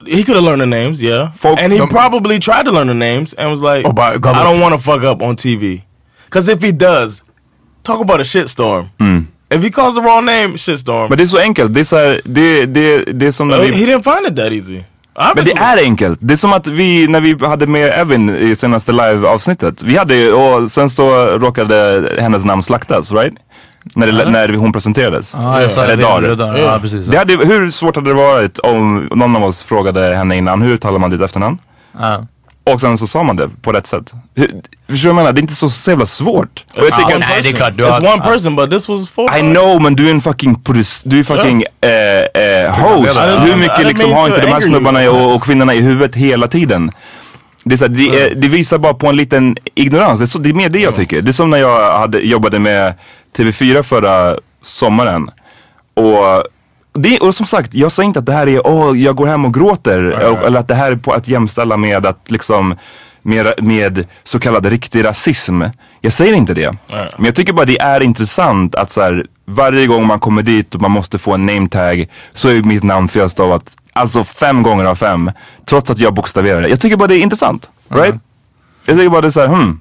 he could have learned the names, yeah,
Folk-
and he probably tried to learn the names and was like,
Oh, by God.
I don't want to fuck up on TV, because if he does, talk about a shitstorm. If he calls the wrong name, shitstorm.
Men det är så enkelt. Det är, så här, det, det, det är som när
Uh,
vi...
he didn't find it that easy.
Men det
Obviously.
är enkelt. Det är som att vi, när vi hade med Evin i senaste live-avsnittet. Vi hade ju- och sen så råkade hennes namn slaktas, right? När, det, när hon presenterades.
Ja, jag sa
Eller
det.
Dar.
det, det, ja, precis.
Det hade, hur svårt hade det varit om någon av oss frågade henne innan, hur talar man ditt efternamn?
Ja.
Och sen så sa man det på rätt sätt. Hur, förstår du vad jag menar? Det är inte så, så jävla svårt. Och jag tycker,
one
nej, det är
person.
klart, du har-
It's one person, but this was four.
I know men du är en fucking produc- du är fucking eh, eh, host.
I didn't-
Hur mycket liksom har inte de här snubbarna och, och kvinnorna i huvudet hela tiden? Det, är så här, det, är, det visar bara på en liten ignorans. Det är, så, det är mer det jag tycker. Det är som när jag hade, jobbade med TV4 förra sommaren. Och, det, och som sagt, jag säger inte att det här är, åh, jag går hem och gråter. Och, eller att det här är på att jämställa med att liksom med, med så kallad riktig rasism. Jag säger inte det. Men jag tycker bara det är intressant att så här, varje gång man kommer dit och man måste få en name tag så är mitt namn felstavat alltså fem gånger av fem. Trots att jag bokstaverar det. Jag tycker bara det är intressant. Right? Jag tycker bara det är såhär, hmm.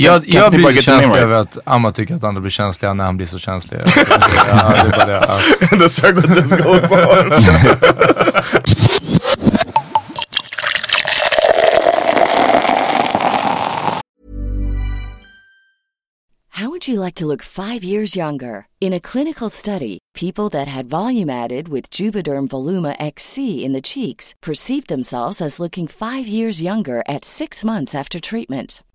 Jag,
Kan- kan
jag
ni bara
blir
get the name
känslig
right?
över att Amma tycker att andra blir känsliga när han blir så känslig. ja, det är bara det. Ja.
the circle just goes on.
How would you like to look five years younger? In a clinical study, people that had volume added with Juvederm Voluma XC in the cheeks perceived themselves as looking five years younger at six months after treatment.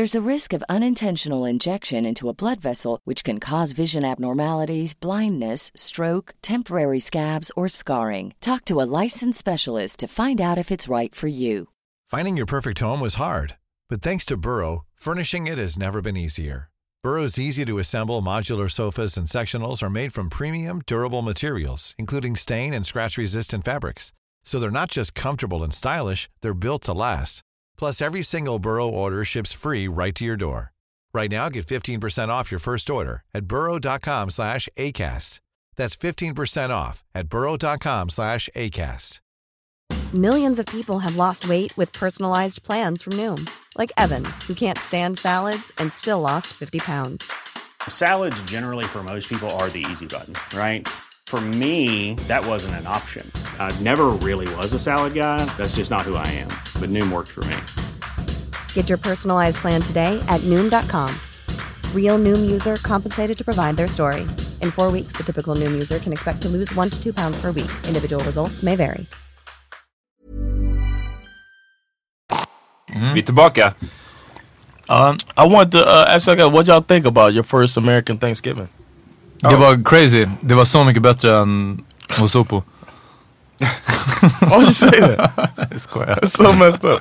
There's a risk of unintentional injection into a blood vessel, which can cause vision abnormalities, blindness, stroke, temporary scabs, or scarring. Talk to a licensed specialist to find out if it's right for you.
Finding your perfect home was hard, but thanks to Burrow, furnishing it has never been easier. Burrow's easy to assemble modular sofas and sectionals are made from premium, durable materials, including stain and scratch resistant fabrics. So they're not just comfortable and stylish, they're built to last. Plus, every single Burrow order ships free right to your door. Right now, get 15% off your first order at burrow.com slash ACAST. That's 15% off at burrow.com slash ACAST.
Millions of people have lost weight with personalized plans from Noom, like Evan, who can't stand salads and still lost 50 pounds.
Salads, generally, for most people, are the easy button, right? For me, that wasn't an option. I never really was a salad guy. That's just not who I am. But Noom worked for me.
Get your personalized plan today at Noom.com. Real Noom user compensated to provide their story. In four weeks, the typical Noom user can expect to lose one to two pounds per week. Individual results may vary.
Vi är tillbaka.
Ja,
I want to uh, ask you guys what y'all think about your first American Thanksgiving.
Det var crazy. Det var så mycket bättre än Osopo.
Why you say that?
Jag skojar.
It's so messed up.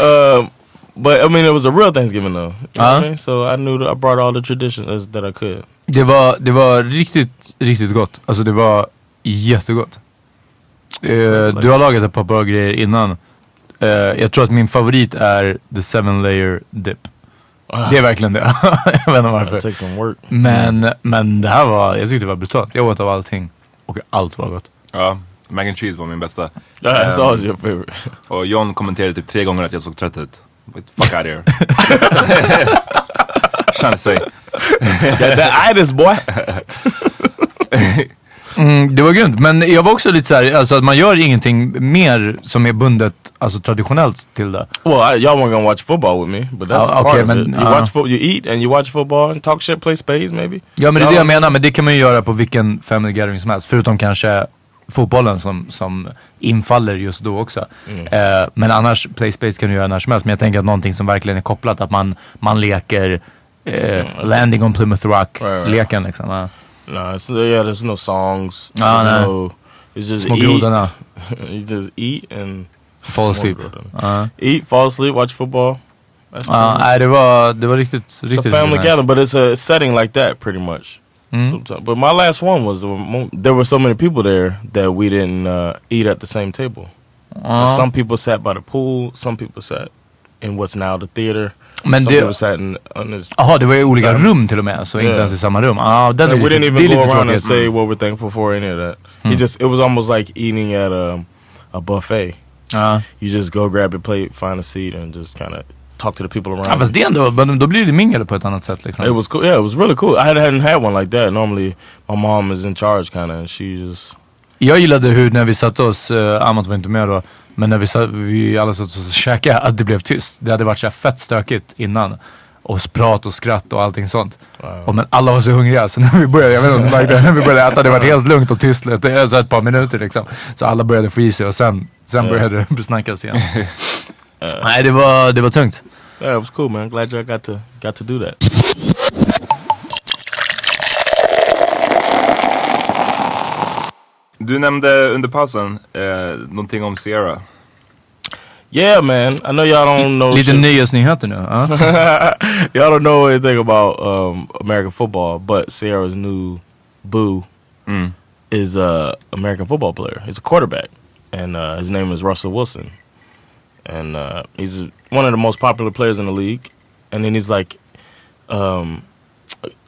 Um, but I mean, it was a real Thanksgiving though. You know what I mean? So I knew that I brought all the traditions that I could.
Det var, det var riktigt, riktigt gott. Alltså det var jättegott. Eh, du har lagat ett par bra grejer innan. Eh, jag tror att min favorit är the seven layer dip. Det är verkligen det. jag vet inte varför.
takes some work.
Men, men det här var, jag tyckte det var brutalt. Jag åt av allting. Och allt var gott.
Ja, mac and cheese var min bästa.
That's
Um,
your favorite.
Och John kommenterade typ tre gånger att jag såg trött ut. Fuck out of here. Trying to say.
Got that itis, boy.
Mm, det var grymt. Men jag var också lite såhär, alltså att man gör ingenting mer som är bundet, alltså traditionellt till det.
Well, I, y'all weren't gonna watch football with me, but that's
Oh,
part
okay,
of it. You
uh,
watch you eat and you watch football and talk shit, play spades maybe.
Ja men det är det
Ja.
jag menar, men det kan man ju göra på vilken family gathering som helst. Förutom kanske fotbollen som, som infaller just då också. Eh, men annars, play space kan du göra när som helst. Men jag tänker att någonting som verkligen är kopplat, att man, man leker eh, landing on Plymouth Rock,
Right, right.
liksom. ja.
No, it's, yeah, there's no songs.
Oh,
there's
no.
no. It's just eat. you just eat and
Fall asleep. Ja.
Eat, fall asleep, watch football. That's
Ja, nej det var, det var riktigt,
It's a
riktigt
family gathering, but it's a setting like that pretty much.
Mm.
But my last one was there were so many people there that we didn't uh, eat at the same table.
Ja.
Some people sat by the pool. Some people sat in what's now the theater.
Men
some
det-
sat in on this.
Jaha, det var i olika
Där.
rum till och med, så inte
Yeah.
ens i samma rum. Ja, den
And we didn't even go around and
tråkigt. Mm.
say what we're thankful for any of that. It just it was almost like eating at a a buffet.
Ja.
You just go grab a plate, find a seat, and just kind of talk to the people around.
Ja, fast det ändå, men då blir det mingel på ett annat sätt liksom.
It was cool. Yeah, it was really cool. I had- hadn't had one like that. Normally, my mom is in charge, kind of, and she just.
Jag gillade hur när vi satte oss, uh, Amat var inte med då, men när vi, satt, vi alla satt och käkade, att det blev tyst. Det hade varit så fett stökigt innan. Och prat och skratt och allting sånt. Och men alla var så hungriga så när vi började, jag vet inte om du märkte, när vi började äta det var helt lugnt och tyst alltså ett par minuter liksom. Så alla började få i sig och sen, sen började det snackas igen. Nej det var, det var tungt.
Yeah, it was cool, man. Glad y'all got to got to do that.
Du nämnde under pausen eh, någonting om Sierra.
Yeah, man. I know y'all don't know.
Lite
shit-
nyhetsnyheter nu. Ja.
y'all don't know anything about um, American football, but Sierra's new boo
Mm.
is a American football player. He's a quarterback, and uh, his name is Russell Wilson, and uh, he's one of the most popular players in the league. And then he's like, um,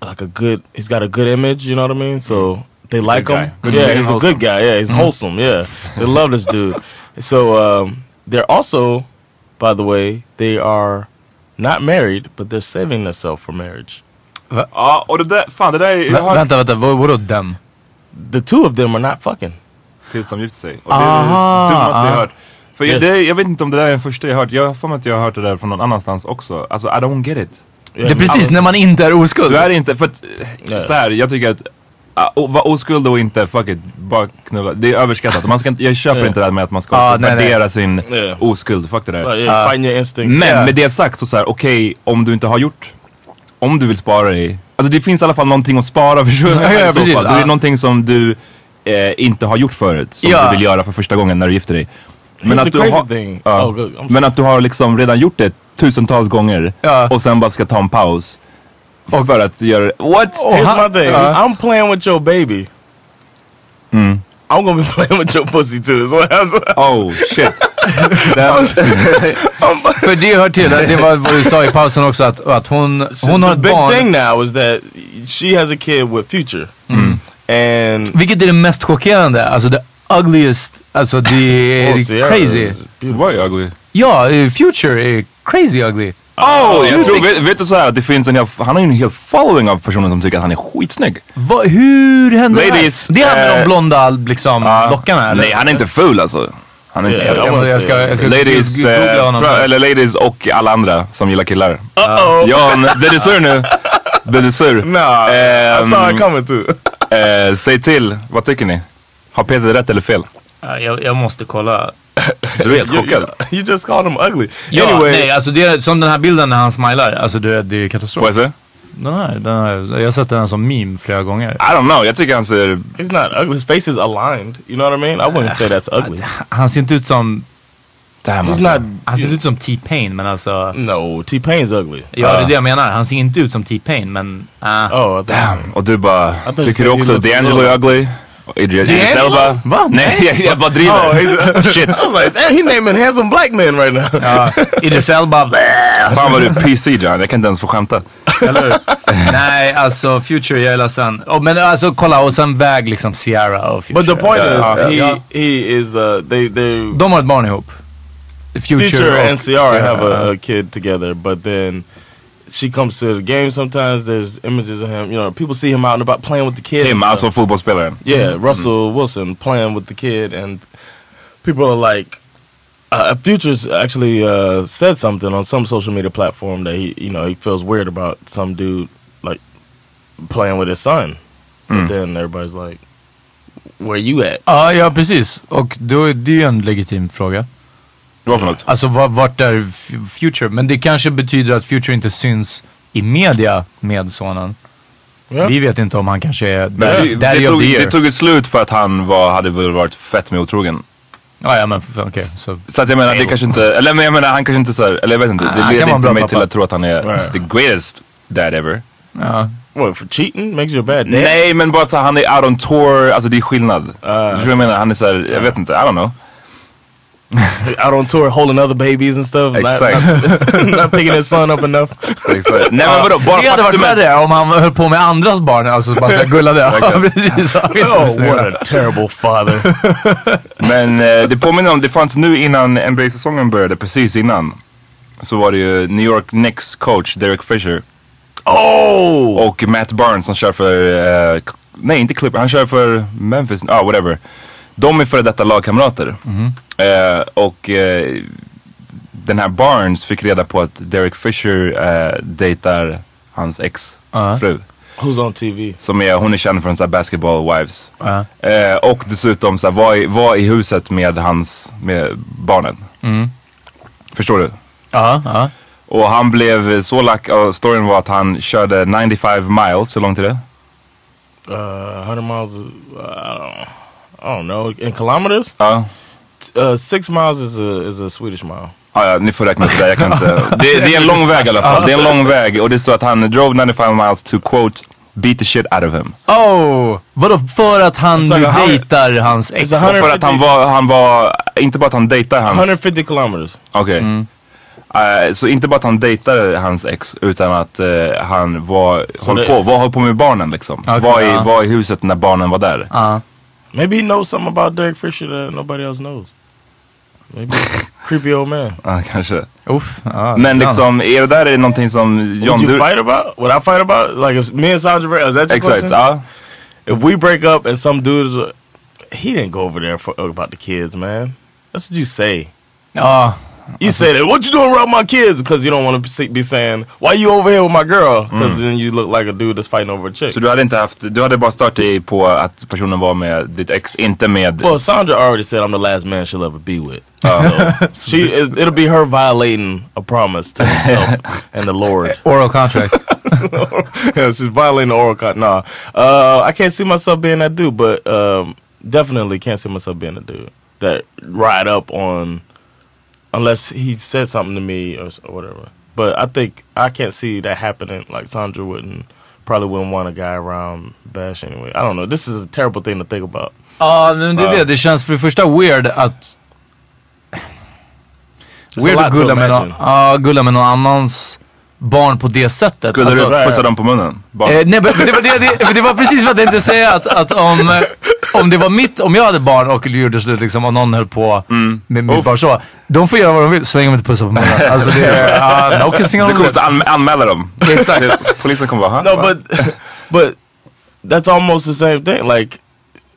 like a good. He's got a good image. You know what I mean? So they like
good
him.
Good
yeah, he's a good guy. Yeah, he's wholesome. Yeah, they love this dude. So um, they're also, by the way, they are not married, but they're saving themselves for marriage.
Ja, och det där, fan det där är...
Vä-
har,
vänta, vänta, vad, vadå dem?
The two of them are not fucking.
tills de gifter sig. Och det är det dummaste jag
ah.
hört. För
Yes.
det, jag vet inte om det där är den första jag hört. Jag har för mig att jag har hört det där från någon annanstans också. Alltså I don't get it.
Det är precis när man inte är oskuld.
Du är inte, för att,
Ja.
så här, jag tycker att ah, o- vara oskuld och inte, fuck it, bara knulla. Det är överskattat. Man ska inte, jag köper
Ja.
inte det här med att man ska
Ah,
värdera
nej.
sin
Ja.
oskuld. Fuck det där.
Yeah, fighting your instincts.
Men med det sagt så, så här, okej om du inte har gjort, om du vill spara i, alltså det finns i alla fall någonting att spara för
Ja, ja, precis.
Då är det någonting som du eh, inte har gjort förut, som
Ja.
du vill göra för första gången när du gifter dig.
Here's the
du har, ja.
Oh,
men att du har liksom redan gjort det tusentals gånger
Ja.
och sen bara ska ta en paus. För att göra What?
Here's my thing.
uh,
I'm playing with your baby.
Mm.
I'm gonna be playing with your pussy too. Is what I'm
Oh shit.
För det hör till, det var vad du sa i pausen också att, att hon, hon har
the
ett
big
barn.
thing now is that she has a kid with Future,
Mm.
and
Vilket är det mest chockerande? Alltså the ugliest, alltså det är
Oh, Sierra
crazy.
is beautiful.
Vad är ugly?
Ja, eh, Future är crazy ugly.
Oh, jag tror, vet, vet du så här, att det finns en hel, han har ju en hel following av personer som tycker att han är skitsnygg.
Va, hur hände
Ladies,
det här? Det är han med
eh,
de blonda liksom, lockarna eller?
Nej, han är inte ful alltså. Han är inte
Yeah,
ful.
I wanna
jag, ska, jag ska
Ladies, eh,
honom.
pra- eller ladies och alla andra som gillar killar.
Uh-oh.
Jan, blir du sur nu? Blir du sur?
Nah, I
Ehm,
saw it coming too.
eh, säg till, vad tycker ni? Har Peter rätt eller fel?
Ja, jag, jag måste kolla.
Du är helt
you,
chockad.
you just called him ugly.
Ja,
anyway,
nej, alltså det är som den här bilden när han smilar. Alltså det, det är katastrof.
Får jag se?
Den här, den här, jag har sett den som meme flera gånger.
I don't know, jag tycker han ser...
he's not ugly. His face is aligned. You know what I mean? I wouldn't say that's ugly.
Han ser inte ut som,
Damn,
He's
alltså.
not.
han ser inte ut som T-Pain men alltså.
No, T Pain's ugly.
Ja det är det jag menar. Han ser inte ut som T-Pain men... ah.
Oh,
Damn. Och du bara, tycker du också att D'Angelo är ugly? Idris? Elba?
Va?
Nej, jag, jag bara
Oh,
driver.
he's,
Shit.
I was like, damn, he naming handsome black men right now.
Ja, Idris Elba.
Fan vad du är PC John, jag kan inte ens få skämta.
Nej, alltså Future, jag är ledsen. Oh, men alltså kolla och sen väg liksom Ciara och Future.
But the point
Yeah.
is, he
Yeah.
he is uh they they
De har ett barn ihop. Future,
Future and Ciara have a, a kid together, but then she comes to the game sometimes. There's images of him. You know, people see him out and about playing with the kid. and
Him,
stuff.
alltså fotbollsspelaren.
Yeah, Russell Wilson playing with the kid, and people are like, uh, uh, Future's actually uh, said something on some social media platform that he, you know, he feels weird about some dude like playing with his son. But then everybody's like, "Where you at?"
Ja, ja precis. Och då, det är ju en legitim fråga.
Vad för något?
Alltså var, vart är Future? Men det kanske betyder att Future inte syns i media med sonen.
Ja.
Vi vet inte om han kanske är
Men
där,
det, det, tog, det tog ju slut för att han var, hade väl varit fett med otrogen.
Ja, ja men okej. så.
Så att jag menar, det kanske inte, eller men jag menar han kanske inte såhär, eller jag vet inte.
Ah,
Det leder inte mig
pappa.
till att tro att han är
Right.
the greatest dad ever.
Ja.
What for cheating makes you a bad dad?
Nej men bara så han är out on tour, alltså det är skillnad. du förstår vad jag menar? Han är såhär, jag vet inte, I don't know.
Out on tour holding other babies and stuff. not-
Exakt.
Not, not picking his son up enough.
Exakt. Nej men vadå, bara
Det hade varit värre om han höll på med andras barn, alltså bara såhär gullade. Precis.
Oh, what a terrible father.
Men eh, det påminner om, det fanns nu innan NBA-säsongen började, precis innan. Så var det ju New York Knicks coach Derek Fisher
oh!
och Matt Barnes som kör för, eh, nej inte Clippers, han kör för Memphis, ah whatever. De är före detta lagkamrater. Eh, och eh, den här Barnes fick reda på att Derek Fisher eh, dejtar hans ex-fru.
Who's on TV?
Som är, hon är känd från så här basketball wives.
Ja.
Eh, och dessutom så här, var, i, var i huset med hans, med barnen. Förstår du?
Ja, ja.
Och han blev så lack, och storyn var att han körde 95 miles, hur långt är det?
Uh, 100 miles. Is, uh, I don't. I don't know. In kilometers,
Ja.
uh, six miles is a is a Swedish mile.
Ah, ja, ni får räkna ut det där, jag kan inte. Det, det är en lång väg i alla fall. Det är en lång väg och det står att han drove 95 miles to quote beat the shit out of him.
Oh! Vadå för att han
like
nu dejtar hans ex?
It's a hundred-
För att han var, han var, inte bara att han dejtar hans,
150 kilometers.
okej. Eh, så inte bara att han dejtade hans ex utan att eh, han var, höll
det-
på, var höll på med barnen liksom.
Okej,
var, i,
ja.
var i huset när barnen var där.
Ja.
Maybe he knows something about Derek Fisher that nobody else knows. Maybe creepy old man.
Ja, kanske.
Uff, ah, ja,
Men
ibland.
liksom, är det där är någonting som John
Would you
du...
fight about? Would I fight about? Like if me and Sandra, break- is that your
Exakt,
question?
ja.
If we break up and some dude, he didn't go over there for about the kids, man. That's what you say.
Ja,
You say that. What you doing around my kids? Because you don't want to be saying, "Why you over here with my girl?" Because then you look like a dude that's fighting over a chick.
Så du hade inte haft, du hade bara stört dig på att personen var med ditt ex, inte med...
Well, Sandra already said I'm the last man she'll ever be with. So she is, it'll be her violating a promise to herself and the Lord.
oral contract.
yeah, she's violating the oral contract. Nah, uh, I can't see myself being that dude, but um, definitely can't see myself being a dude that ride up on unless he said something to me or, or whatever. But I think I can't see that happening. Like Sandra wouldn't probably wouldn't want a guy around Bash anyway. I don't know. This is a terrible thing to think about.
Ja, men det är det. Det känns för det första weird att... Weird att gulla med, någon, ja, gulla med någon annans barn på det sättet.
Skulle
Alltså,
du pussa dem på munnen?
Eh, nej, men det var, det, det, det var precis vad jag tänkte säga att, att om, eh, om det var mitt, om jag hade barn och gjorde slut liksom och någon höll på med mitt barn så. De får göra vad de vill så länge de inte pussar på munnen. Alltså det är, uh, no kissing on
Du kommer anm anmäla dem.
Exakt.
Polisen kommer bara,
No,
"Ha, va?"
but but that's almost the same thing. Like,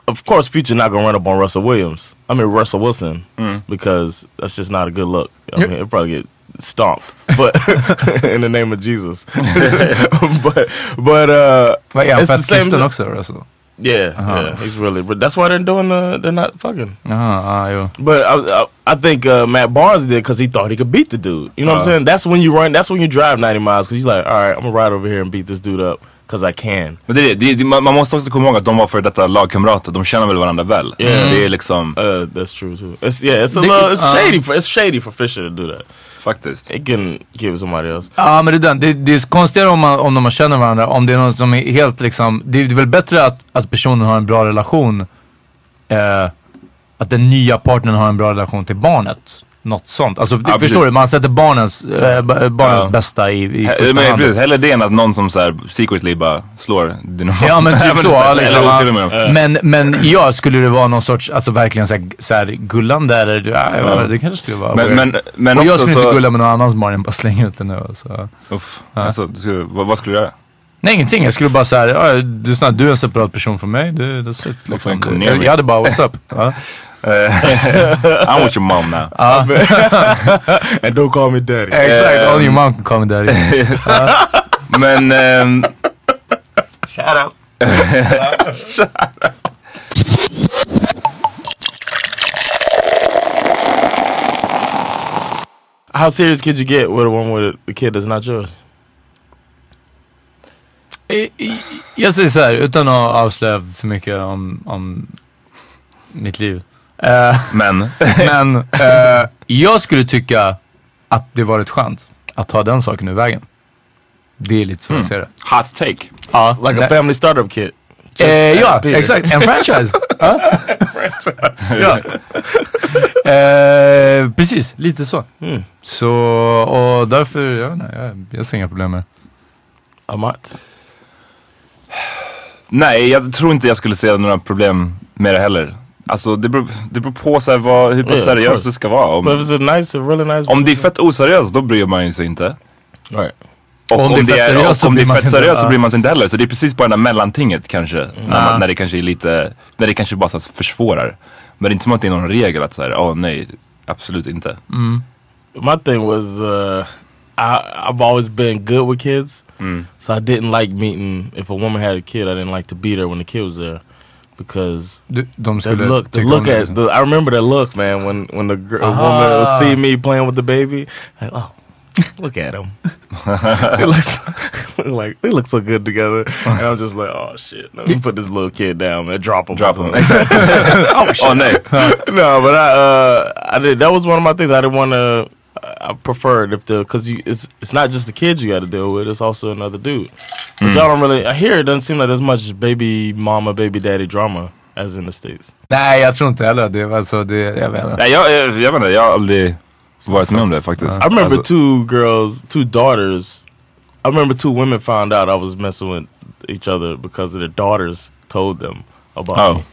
of course, Future not gonna run up on Russell Williams. I mean Russell Wilson because that's just not a good look. I mean, he'll probably get stomped, but in the name of Jesus. but but uh,
Vad är han?
it's the same.
kristen också Russell?
Yeah, yeah, he's really. But that's why they're doing. the they're not fucking.
Jaha, ja, jo.
But I, I, I think uh, Matt Barnes did because he thought he could beat the dude. You know what I'm saying? That's when you run. That's when you drive 90 miles because you're like, all right, I'm gonna ride over here and beat this dude up because I can.
Men det är det, det, det, man man måste också komma ihåg att de var för detta lagkamrater, de känner väl varandra väl?
Yeah.
Det är liksom,
Uh, that's true too. It's yeah, it's a
They
little,
could-
it's
uh,
shady for it's shady for Fisher to do that.
Faktiskt.
He can give it somebody else.
Ja men det är den. Det, det är konstigare om, man, om de känner varandra. Om det är någon som är helt liksom. Det är väl bättre att, att personen har en bra relation. Eh, att den nya partnern har en bra relation till barnet. Något sånt. Alltså
Ja,
förstår
precis.
du? Man sätter barnens, eh, ba- barnens
Ja.
bästa i, i
He-
första
Men
hand.
precis, hellre det än att någon som såhär secretly bara slår din
Ja men typ så.
Eller
liksom,
till och med.
ja. men, men ja, skulle det vara någon sorts, alltså verkligen såhär, såhär gullande eller, ja, jag inte, det kanske skulle vara
Men,
weird.
men, men
Och jag skulle
så...
inte gulla med någon annans barn än bara slänga ut det nu. Så.
Uff, alltså, du skulle, vad, vad skulle du göra?
Nej ingenting, jag skulle bara säga ja, du, du är en separat person från mig. Du, that's it, liksom. jag, jag hade bara what's up. Ja.
I'm with your mom now.
And don't call me daddy.
Exakt, all your mom can call me daddy.
Men... ehm,
Shout out.
How serious could you get with a one with a kid that's not yours?
I- Jag säger såhär, utan att avslöja för mycket om, om mitt liv. Eh,
men,
men eh, jag skulle tycka att det varit skönt att ta den saken ur vägen. Det är lite så jag ser det.
hot take.
Ja,
Like a family startup kit.
Eh, ja, exakt. En franchise. Ja. ja. Eh, precis, lite så. Så, och därför, jag, vet inte, jag, jag ser inga problem med det.
Amat.
Nej, jag tror inte jag skulle se några problem med det heller. Alltså det beror, det beror på så här, vad, hur pass
Yeah,
seriöst det ska vara. Om,
nice, really nice.
om det är fett oseriöst då bryr man ju sig inte.
right.
Och
Om
om,
det är
det
fett
är,
seriöst så man
fett
sig inte.
seriöst så
Ja.
bryr man sig inte heller. Så det är precis bara det där mellantinget kanske. När, man, när det kanske är lite, när det kanske bara så försvårar. Men det är inte som att det är någon regel att säga, åh nej, absolut inte.
My thing was, uh, I, I've always been good with kids, so I didn't like meeting. If a woman had a kid, I didn't like to beat her when the kid was there, because
Du,
the look, the look at the. I remember that look, man, when when the gr- a woman would see me playing with the baby, like, oh, look at him. they look so, like they look so good together, and I'm just like, oh shit, let me put this little kid down, man, drop him, or
Drop them.
something.
Åh nej.
no, but I uh I did that was one of my things I didn't want to. I preferred if the because you it's it's not just the kids you got to deal with; it's also another dude. But hmm. y'all don't really. I hear it doesn't seem like as much baby mama, baby daddy drama as in the states.
Nej, jag tror inte heller det. var Alltså, det jag vet inte.
Nej, jag, jag, jag vet inte, jag har aldrig varit med om det faktiskt.
I remember
Alltså,
two girls, two daughters. I remember two women found out I was messing with each other because their daughters told them about
Oh.
me.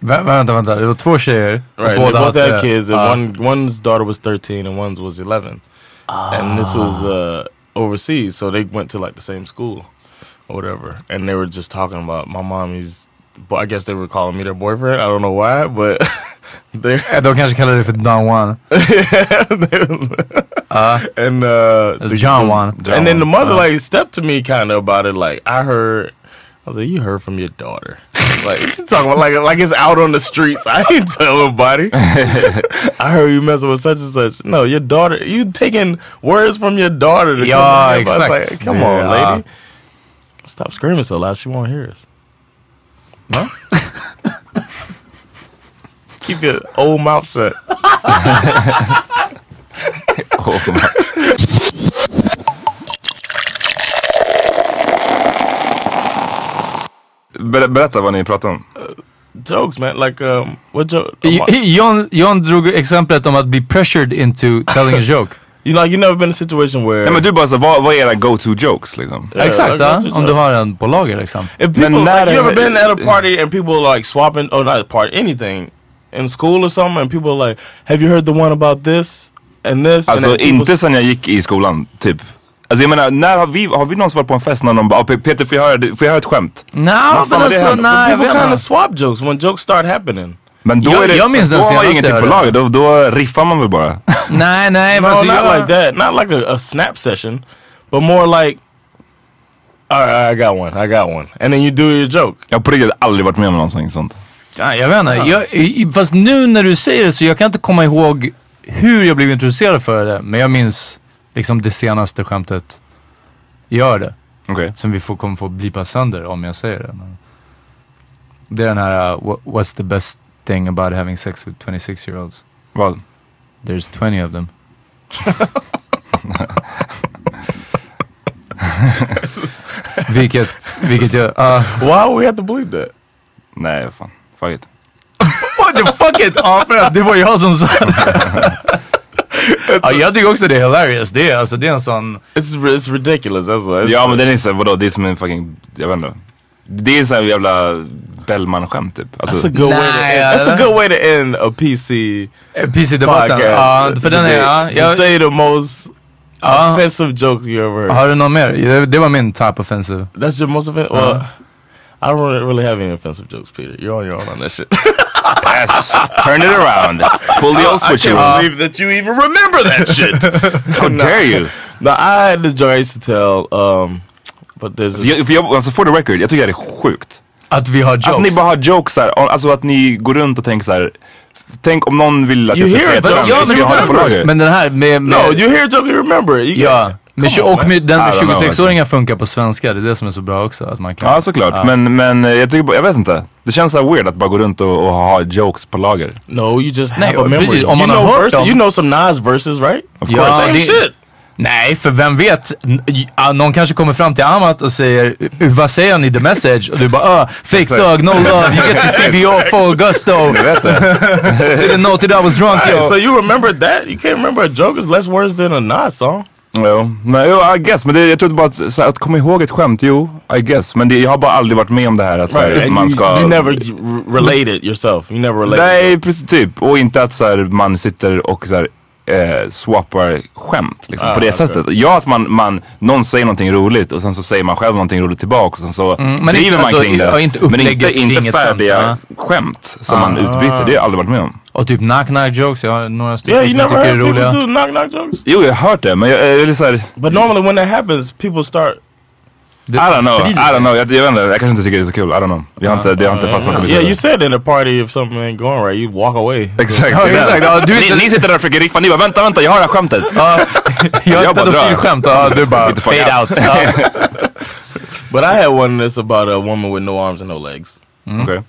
Vä vänta, vänta. Det var två tjejer. och
Right, they
båda
both
hade-
had kids, and
Ja.
one one's daughter was thirteen and one's was eleven, and this was ah. uh, overseas, so they went to like the same school or whatever, and they were just talking about my mom. But I guess they were calling me their boyfriend. I don't know why, but they
De kanske kallar det för Don Juan.
and uh,
Eller John Juan.
and then the mother like stepped to me kind of about it. Like I heard, I was like, "You heard from your daughter." like she's talking about like like it's out on the streets. I didn't tell nobody. I heard you messing with such and such. No, your daughter. You taking words from your daughter to
Ja,
come to him. I
exakt.
Like, come on,
Ja.
lady. Stop screaming so loud. She won't hear us. No. Keep your old mouth shut.
oh, man. Ber berätta vad ni pratar om.
Jokes, man. Like um, what joke?
I- I- John, John drog exemplet om att bli pressured into telling a joke.
You know, you never been in a situation where
Nej men du bara så, vad, vad är era go-to jokes liksom?
Yeah,
Exakt,
like,
ja. om du har en på lager liksom.
If people,
Men när
like, you ever been at a party and people like swapping, or not a party, anything in school or something, and people are like, "Have you heard the one about this and this?" and
Alltså
people-
inte sen jag gick i skolan, typ. Alltså jag menar, när har vi, har vi någonsin varit på en fest när någon bara, "Ah, Pe- Peter får jag höra, får jag höra ett skämt?
Nej,
fan
men alltså nej, jag
People
vet
kind of swap jokes when jokes start happening.
Men då
Jag-
är det,
jag minns
då
den
har man ingenting
jag
på lager, då, då riffar man väl bara.
Nej, nej.
No,
men alltså,
not
jag,
like that. Not like a, a snap session, but more like, all right, I got one, I got one, and then you do your joke.
Jag har på riktigt aldrig varit med om någonting sånt.
Ja, jag vet inte. Jag, i- fast nu när du säger det så jag kan inte komma ihåg hur jag blev introducerad för det. Men jag minns liksom det senaste skämtet. Gör det.
Okej.
Som vi får, kommer få blipa sönder om jag säger det. Men det är den här uh, wha- What's the best thing about having sex with 26 year olds?
Vad?
There's 20 of them. vilket, vilket jag... Uh,
Why we have to believe that?
Nej, fan. Fuck it.
What the fuck it? Ja, att det var jag som sa det. ja, jag tycker också det är hilarious. Det är, alltså, det är en sån...
It's it's ridiculous. That's why. It's,
Ja men den är såhär, vadå, det är som en fucking, jag vet inte. Det är såhär jävla Bellman-skämt typ. Alltså,
That's a good way. To end, that's a
ja.
good way to end a PC
PC-debatten.
podcast.
Ja, för den är...
Debate. to
jag,
say the most
ja,
offensive joke you ever heard.
har du någon mer? Det, det var min top offensive.
That's your most offensive. Well, I don't really- have any offensive jokes, Peter. You're on your own on that shit.
yes, turn it around. Pull the old
I
switch
can't believe that you even remember that shit.
How dare you?
now I had this joke I used to tell, um, but there's this,
Jag, för jag, alltså for the record, jag tycker det är sjukt.
Att vi har jokes.
Att ni bara har jokes här, alltså att ni går runt och tänker så här. Tänk om någon vill att
You
jag ska
hear
säga
it,
ett skämt,
ja,
så ska jag ha det på lager.
Men den här med... med
no, you hear a joke, you remember it. You
Ja. Men,
Come on,
och med, den
I
med
don't know,
26-åringar funkar på svenska. Det är det som är så bra också. Att man kan,
Ja såklart, men, men eh, jag tycker jag vet inte. Det känns så här weird att bara gå runt och, och ha jokes på lager.
No, you just
Nej,
have a
och
memory.
precis, om
you
man har
know
dem-
You know some Nas verses, right?
Of
Ja,
course.
Same
det-
shit.
Nej, för vem vet? Ja, någon kanske kommer fram till Amat och säger vad säger han i the message? Och du bara ah, fake thug, no love, you get the CBO full gusto. Didn't know till I was drunk yo.
so you remember that? You can't remember a joke is less words than a Nas song.
Jo, men jo, I guess. Men det, jag tror bara att, så att komma ihåg ett skämt, jo, I guess. Men det, jag har bara aldrig varit med om det här att så här,
And
man
you,
ska...
you never r- relate it yourself. You never relate.
Nej, precis, typ. Och inte att så här, man sitter och så här, eh, swappar skämt liksom,
Ah,
på det
okej.
sättet. Ja, att man, man, någon säger någonting roligt och sen så säger man själv någonting roligt tillbaka och sen så
Mm, men
driver
inte-
man
alltså,
kring det.
inte
men inte, inte färdiga
skämt,
skämt som
Ah.
man utbyter. Det har jag aldrig varit med om.
Och typ knock knock jokes, jag har några stycken
Yeah,
som jag tycker är roliga.
do knock knock jokes.
Jo, jag har hört det, men jag, jag är lite såhär...
But normally when that happens, people start.
Det
I don't know, I don't know. Jag, jag vet inte, jag kanske inte tycker det är så kul. I don't know. Jag har inte, det har inte fastnat i mitt
Yeah, you said in a party if something ain't going right, you walk away.
Exakt.
Ja,
det är
exakt.
det.
Ja, du är
ni,
inte-
ni sitter där och försöker riffa, ni bara vänta, vänta, jag har det här skämtet.
Ja, jag har ett pedofilskämt, ja, du bara
Get the fuck
fade out.
out.
But I had one that's about a woman with no arms and no legs,
Okej.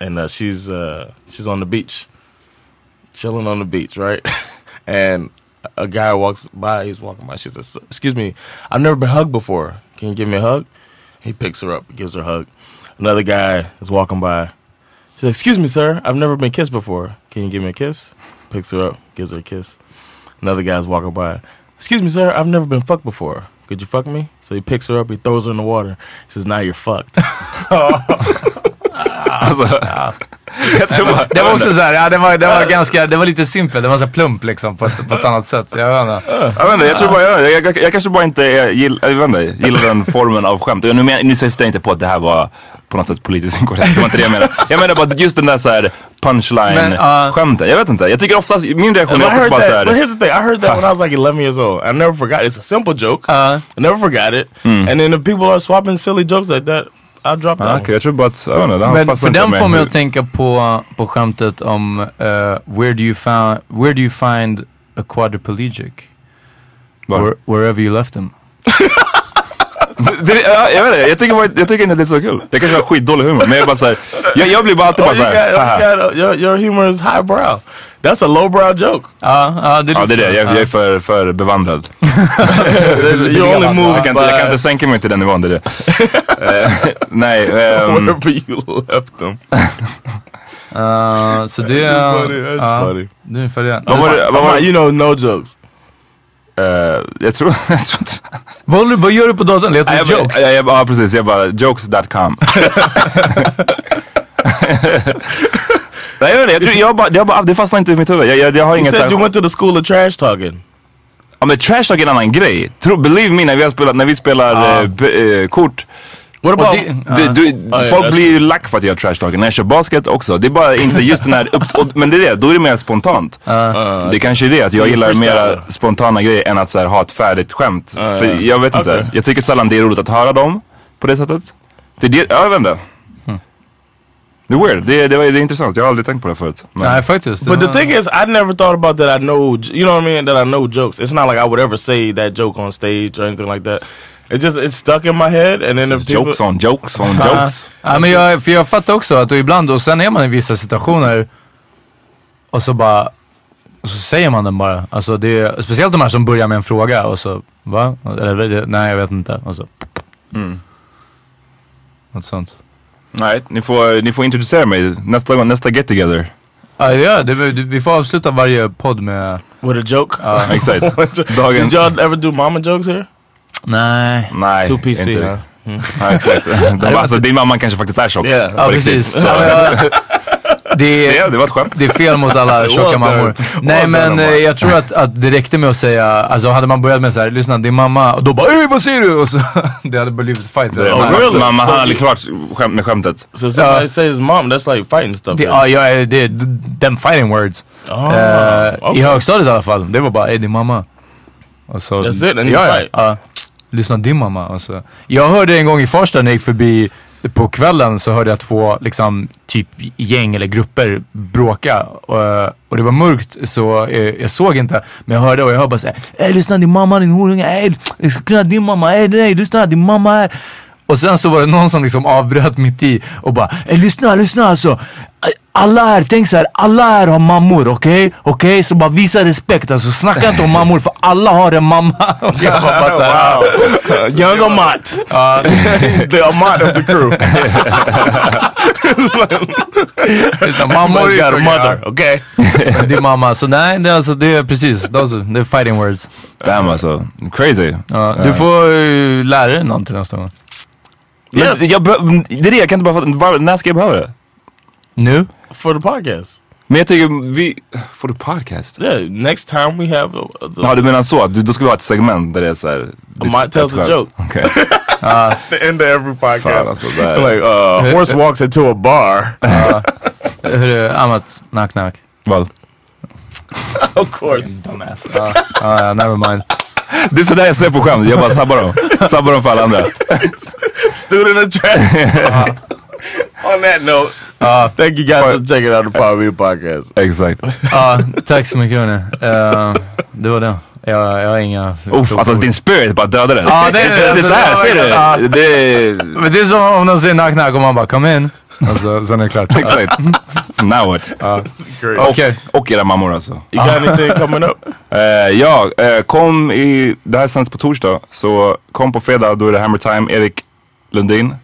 and uh, she's uh, she's on the beach, chilling on the beach, right? and a guy walks by. He's walking by. She says, "Excuse me, I've never been hugged before. Can you give me a hug?" He picks her up, gives her a hug. Another guy is walking by. She says, "Excuse me, sir, I've never been kissed before. Can you give me a kiss?" Picks her up, gives her a kiss. Another guy's walking by. Excuse me, sir. I've never been fucked before. Could you fuck me? So he picks her up. He throws her in the water. He says, "Now you're fucked."
Alltså, jag tror bara,
Det var också såhär, ja det var, det var ganska, det var lite simpelt. Det var så plump liksom på ett, på ett annat sätt. Så jag vet inte.
Jag vet inte, jag tror bara jag, jag, jag, jag kanske bara inte är, gill, jag vet inte, gillar den formen av skämt. Nu, men, nu syftar jag inte på att det här var på något sätt politiskt inkorrekt. Det var inte det jag menade. Jag menar bara just den där såhär
Men,
punchline-skämten. Jag vet inte. Jag tycker oftast, min reaktion är oftast bara
that.
såhär.
But here's the thing: I heard that when I was like 11 years old. I never forgot. It's a simple joke.
Uh,
I never forgot it. And then if people are swapping silly jokes like that, I'll drop that.
Ah. Okej, jag tror bara att, jag vet inte, fastnat
för den får mig att tänka på, på skämtet om uh, where, do you found, where do you find a quadriplegic? Where, wherever you left him.
Det, ja, jag vet inte, jag tycker, bara, jag tycker inte det är så kul. Jag kanske har skitdålig humor, men jag är bara såhär, jag, jag blir bara alltid
Oh,
bara
you
såhär,
got,
haha.
you got, your, your humor is highbrow. That's a lowbrow joke.
Ja, ja, det är
Ja det är det,
så.
jag, jag är för, för bevandrad.
you only move
Jag kan, jag kan inte sänka mig till den nivån, det är det. Eh, nej, ehm,
wherever you left them.
Uh, så det är...
funny, that's funny.
Det är ungefär det.
vad var det, vad var?
You know, no jokes.
Eh, jag tror, inte...
Vad, vad gör du på datorn? Letar du jokes?
Ja precis, jag bara jokes.com. Nej jag vet inte, jag, tror, jag bara, det, har bara, det fastnar inte i mitt huvud. Jag, jag, jag har
You
inget
said
såhär-
you went to the school of trash talking.
Ja men trash talk är en annan grej. Tro, believe me när vi, har spelat, när vi spelar eh, b- eh, kort.
What about?
det-
Du,
ja.
du,
ja,
folk
that's
blir ju lack för att jag gör trash talking. När jag kör basket också. Det är bara inte just den här upp, och, Men det är det, då är det mer spontant. det kanske är det, att jag
du
gillar mer spontana grejer än att så här, ha ett färdigt skämt. för
ja.
jag vet inte,
Okej.
jag tycker sällan det är roligt att höra dem på det sättet. Det är det, ja, jag vet inte. Det är weird, det, är- det, det är intressant. Jag har aldrig tänkt på det förut. Men,
Nej faktiskt.
But the thing is, I never thought about that. I know, you know what I mean. That I know jokes. It's not like I would ever say that joke on stage or anything like that. It just it's stuck in my head, and then if people,
jokes on jokes on jokes.
Ja, men jag, för jag fattar också att och ibland, och sen är man i vissa situationer och så bara, och så säger man den bara. Alltså det är, speciellt de här som börjar med en fråga och så, va? Eller, nej jag vet inte. Och så. Något sånt.
Nej, ni får, ni får introducera mig nästa gång, nästa get together.
Ja, ja det, det, vi får avsluta varje podd med,
with a joke.
Exakt.
Did y'all ever do mama jokes here?
nej.
Nej,
Two PC,
inte.
huh?
Ja, exakt. De, alltså, din mamma kanske faktiskt är tjock.
Yeah.
Ja precis. Det,
Se, det var ett skämt.
Det är fel mot alla tjocka mammor. Nej men eh, jag tror att, att det räckte med att säga, alltså hade man börjat med så här, lyssna din mamma, och då bara Ey vad säger du? Och så, det hade blivit fight.
Det,
Oh,
mamma,
really?
mamma
So
aldrig klart skämt med skämtet.
So somebody says mom, that's like fighting stuff.
Ja, ja, det, them fighting words.
Oh,
Eh,
okay.
I högstadiet i alla fall. Det var bara, ey din mamma. Och så,
That's it, and
ja,
you fight.
ja. Lyssna din mamma. Och så. Jag hörde en gång i Farsta när jag gick förbi på kvällen så hörde jag två liksom typ gäng eller grupper bråka. Och, och det var mörkt så eh, jag såg inte. Men jag hörde och jag hörde bara såhär Ey lyssna din mamma din horunge, ey lyssna din mamma, ey nej lyssna din mamma är och sen så var det någon som liksom avbröt mitt i och bara Ey lyssna, lyssna alltså alla här, tänk så här, alla här har mammor, okej? Okej? Så bara visa respekt alltså, snacka inte om mammor för alla har en mamma. Och jag bara så här,
wow. Young Amat. the Amat of the crew.
mammor
got a mother, okay?
Men Din mamma, så nej det är alltså det är precis, those det är fighting words.
Damn alltså, crazy.
Ja, du får uh, lära dig någon till nästa gång.
Yes.
jag, det är det, jag kan inte bara fatta, när ska jag behöva det?
Nu?
For the podcast.
Men jag tycker vi, får du podcast?
Yeah, next time we have uh, the,
Ja du menar så, att du- då ska vi ha ett segment där det är såhär...
Amat tells a joke.
Okej.
the end of every podcast.
Fan, alltså, är-
like uh, horse walks into a bar.
Hörru, Amat, knock knock.
Vad?
of course.
Dumbass. Ja, ja, never mind.
Det är sådär jag ser på skämt, jag bara sabbar dem. sabbar dem för alla andra.
Student trash. On that note, thank you guys for checking out the Power Meter podcast.
Exakt.
Ja, tack så mycket hörni. Eh, det var det. Jag, jag har inga...
Uff, alltså din spirit bara dödade det.
Ja, det är-
det är så här, ser du? Det är...
Men det är som om någon säger knock knock och man bara come in. Alltså, sen är det klart.
Exakt. Now what?
Great.
Okej.
Och era mammor alltså.
You got anything coming up?
Eh, ja, eh, kom i, det här sänds på torsdag, så kom på fredag, då är det Hammer Time. Erik Lundin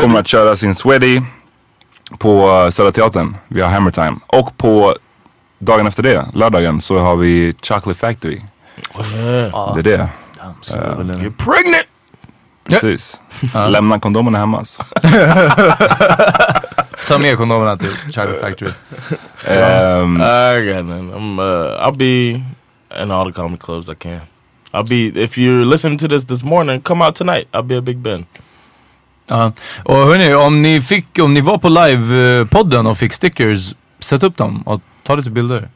kommer att köra sin Sweaty på uh, Södra Teatern. Vi har Hammer Time. Och på dagen efter det, lördagen, så har vi Chocolate Factory. Det är det.
Vilja-
Get pregnant!
Precis. Lämna kondomerna hemma alltså.
Ta med kondomerna till Chocolate Factory.
I'm, uh, I'll be in all the comedy clubs I can. I'll be, if you're listening to this this morning, come out tonight. I'll be a Big Ben.
Ja. Och hörni, om ni fick, om ni var på live-podden och fick stickers, sätt upp dem och ta lite bilder.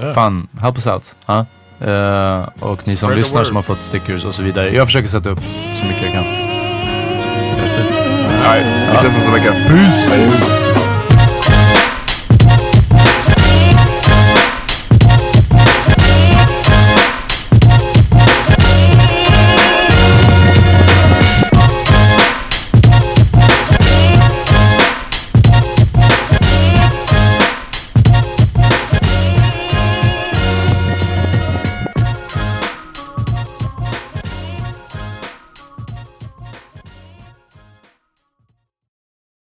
Ja.
Fan, help us out. Ja. Eh, och ni som
Spread
lyssnar som har fått stickers och så vidare. Jag försöker sätta upp så mycket jag kan. That's it.
nej, vi ses nästa vecka. Peace!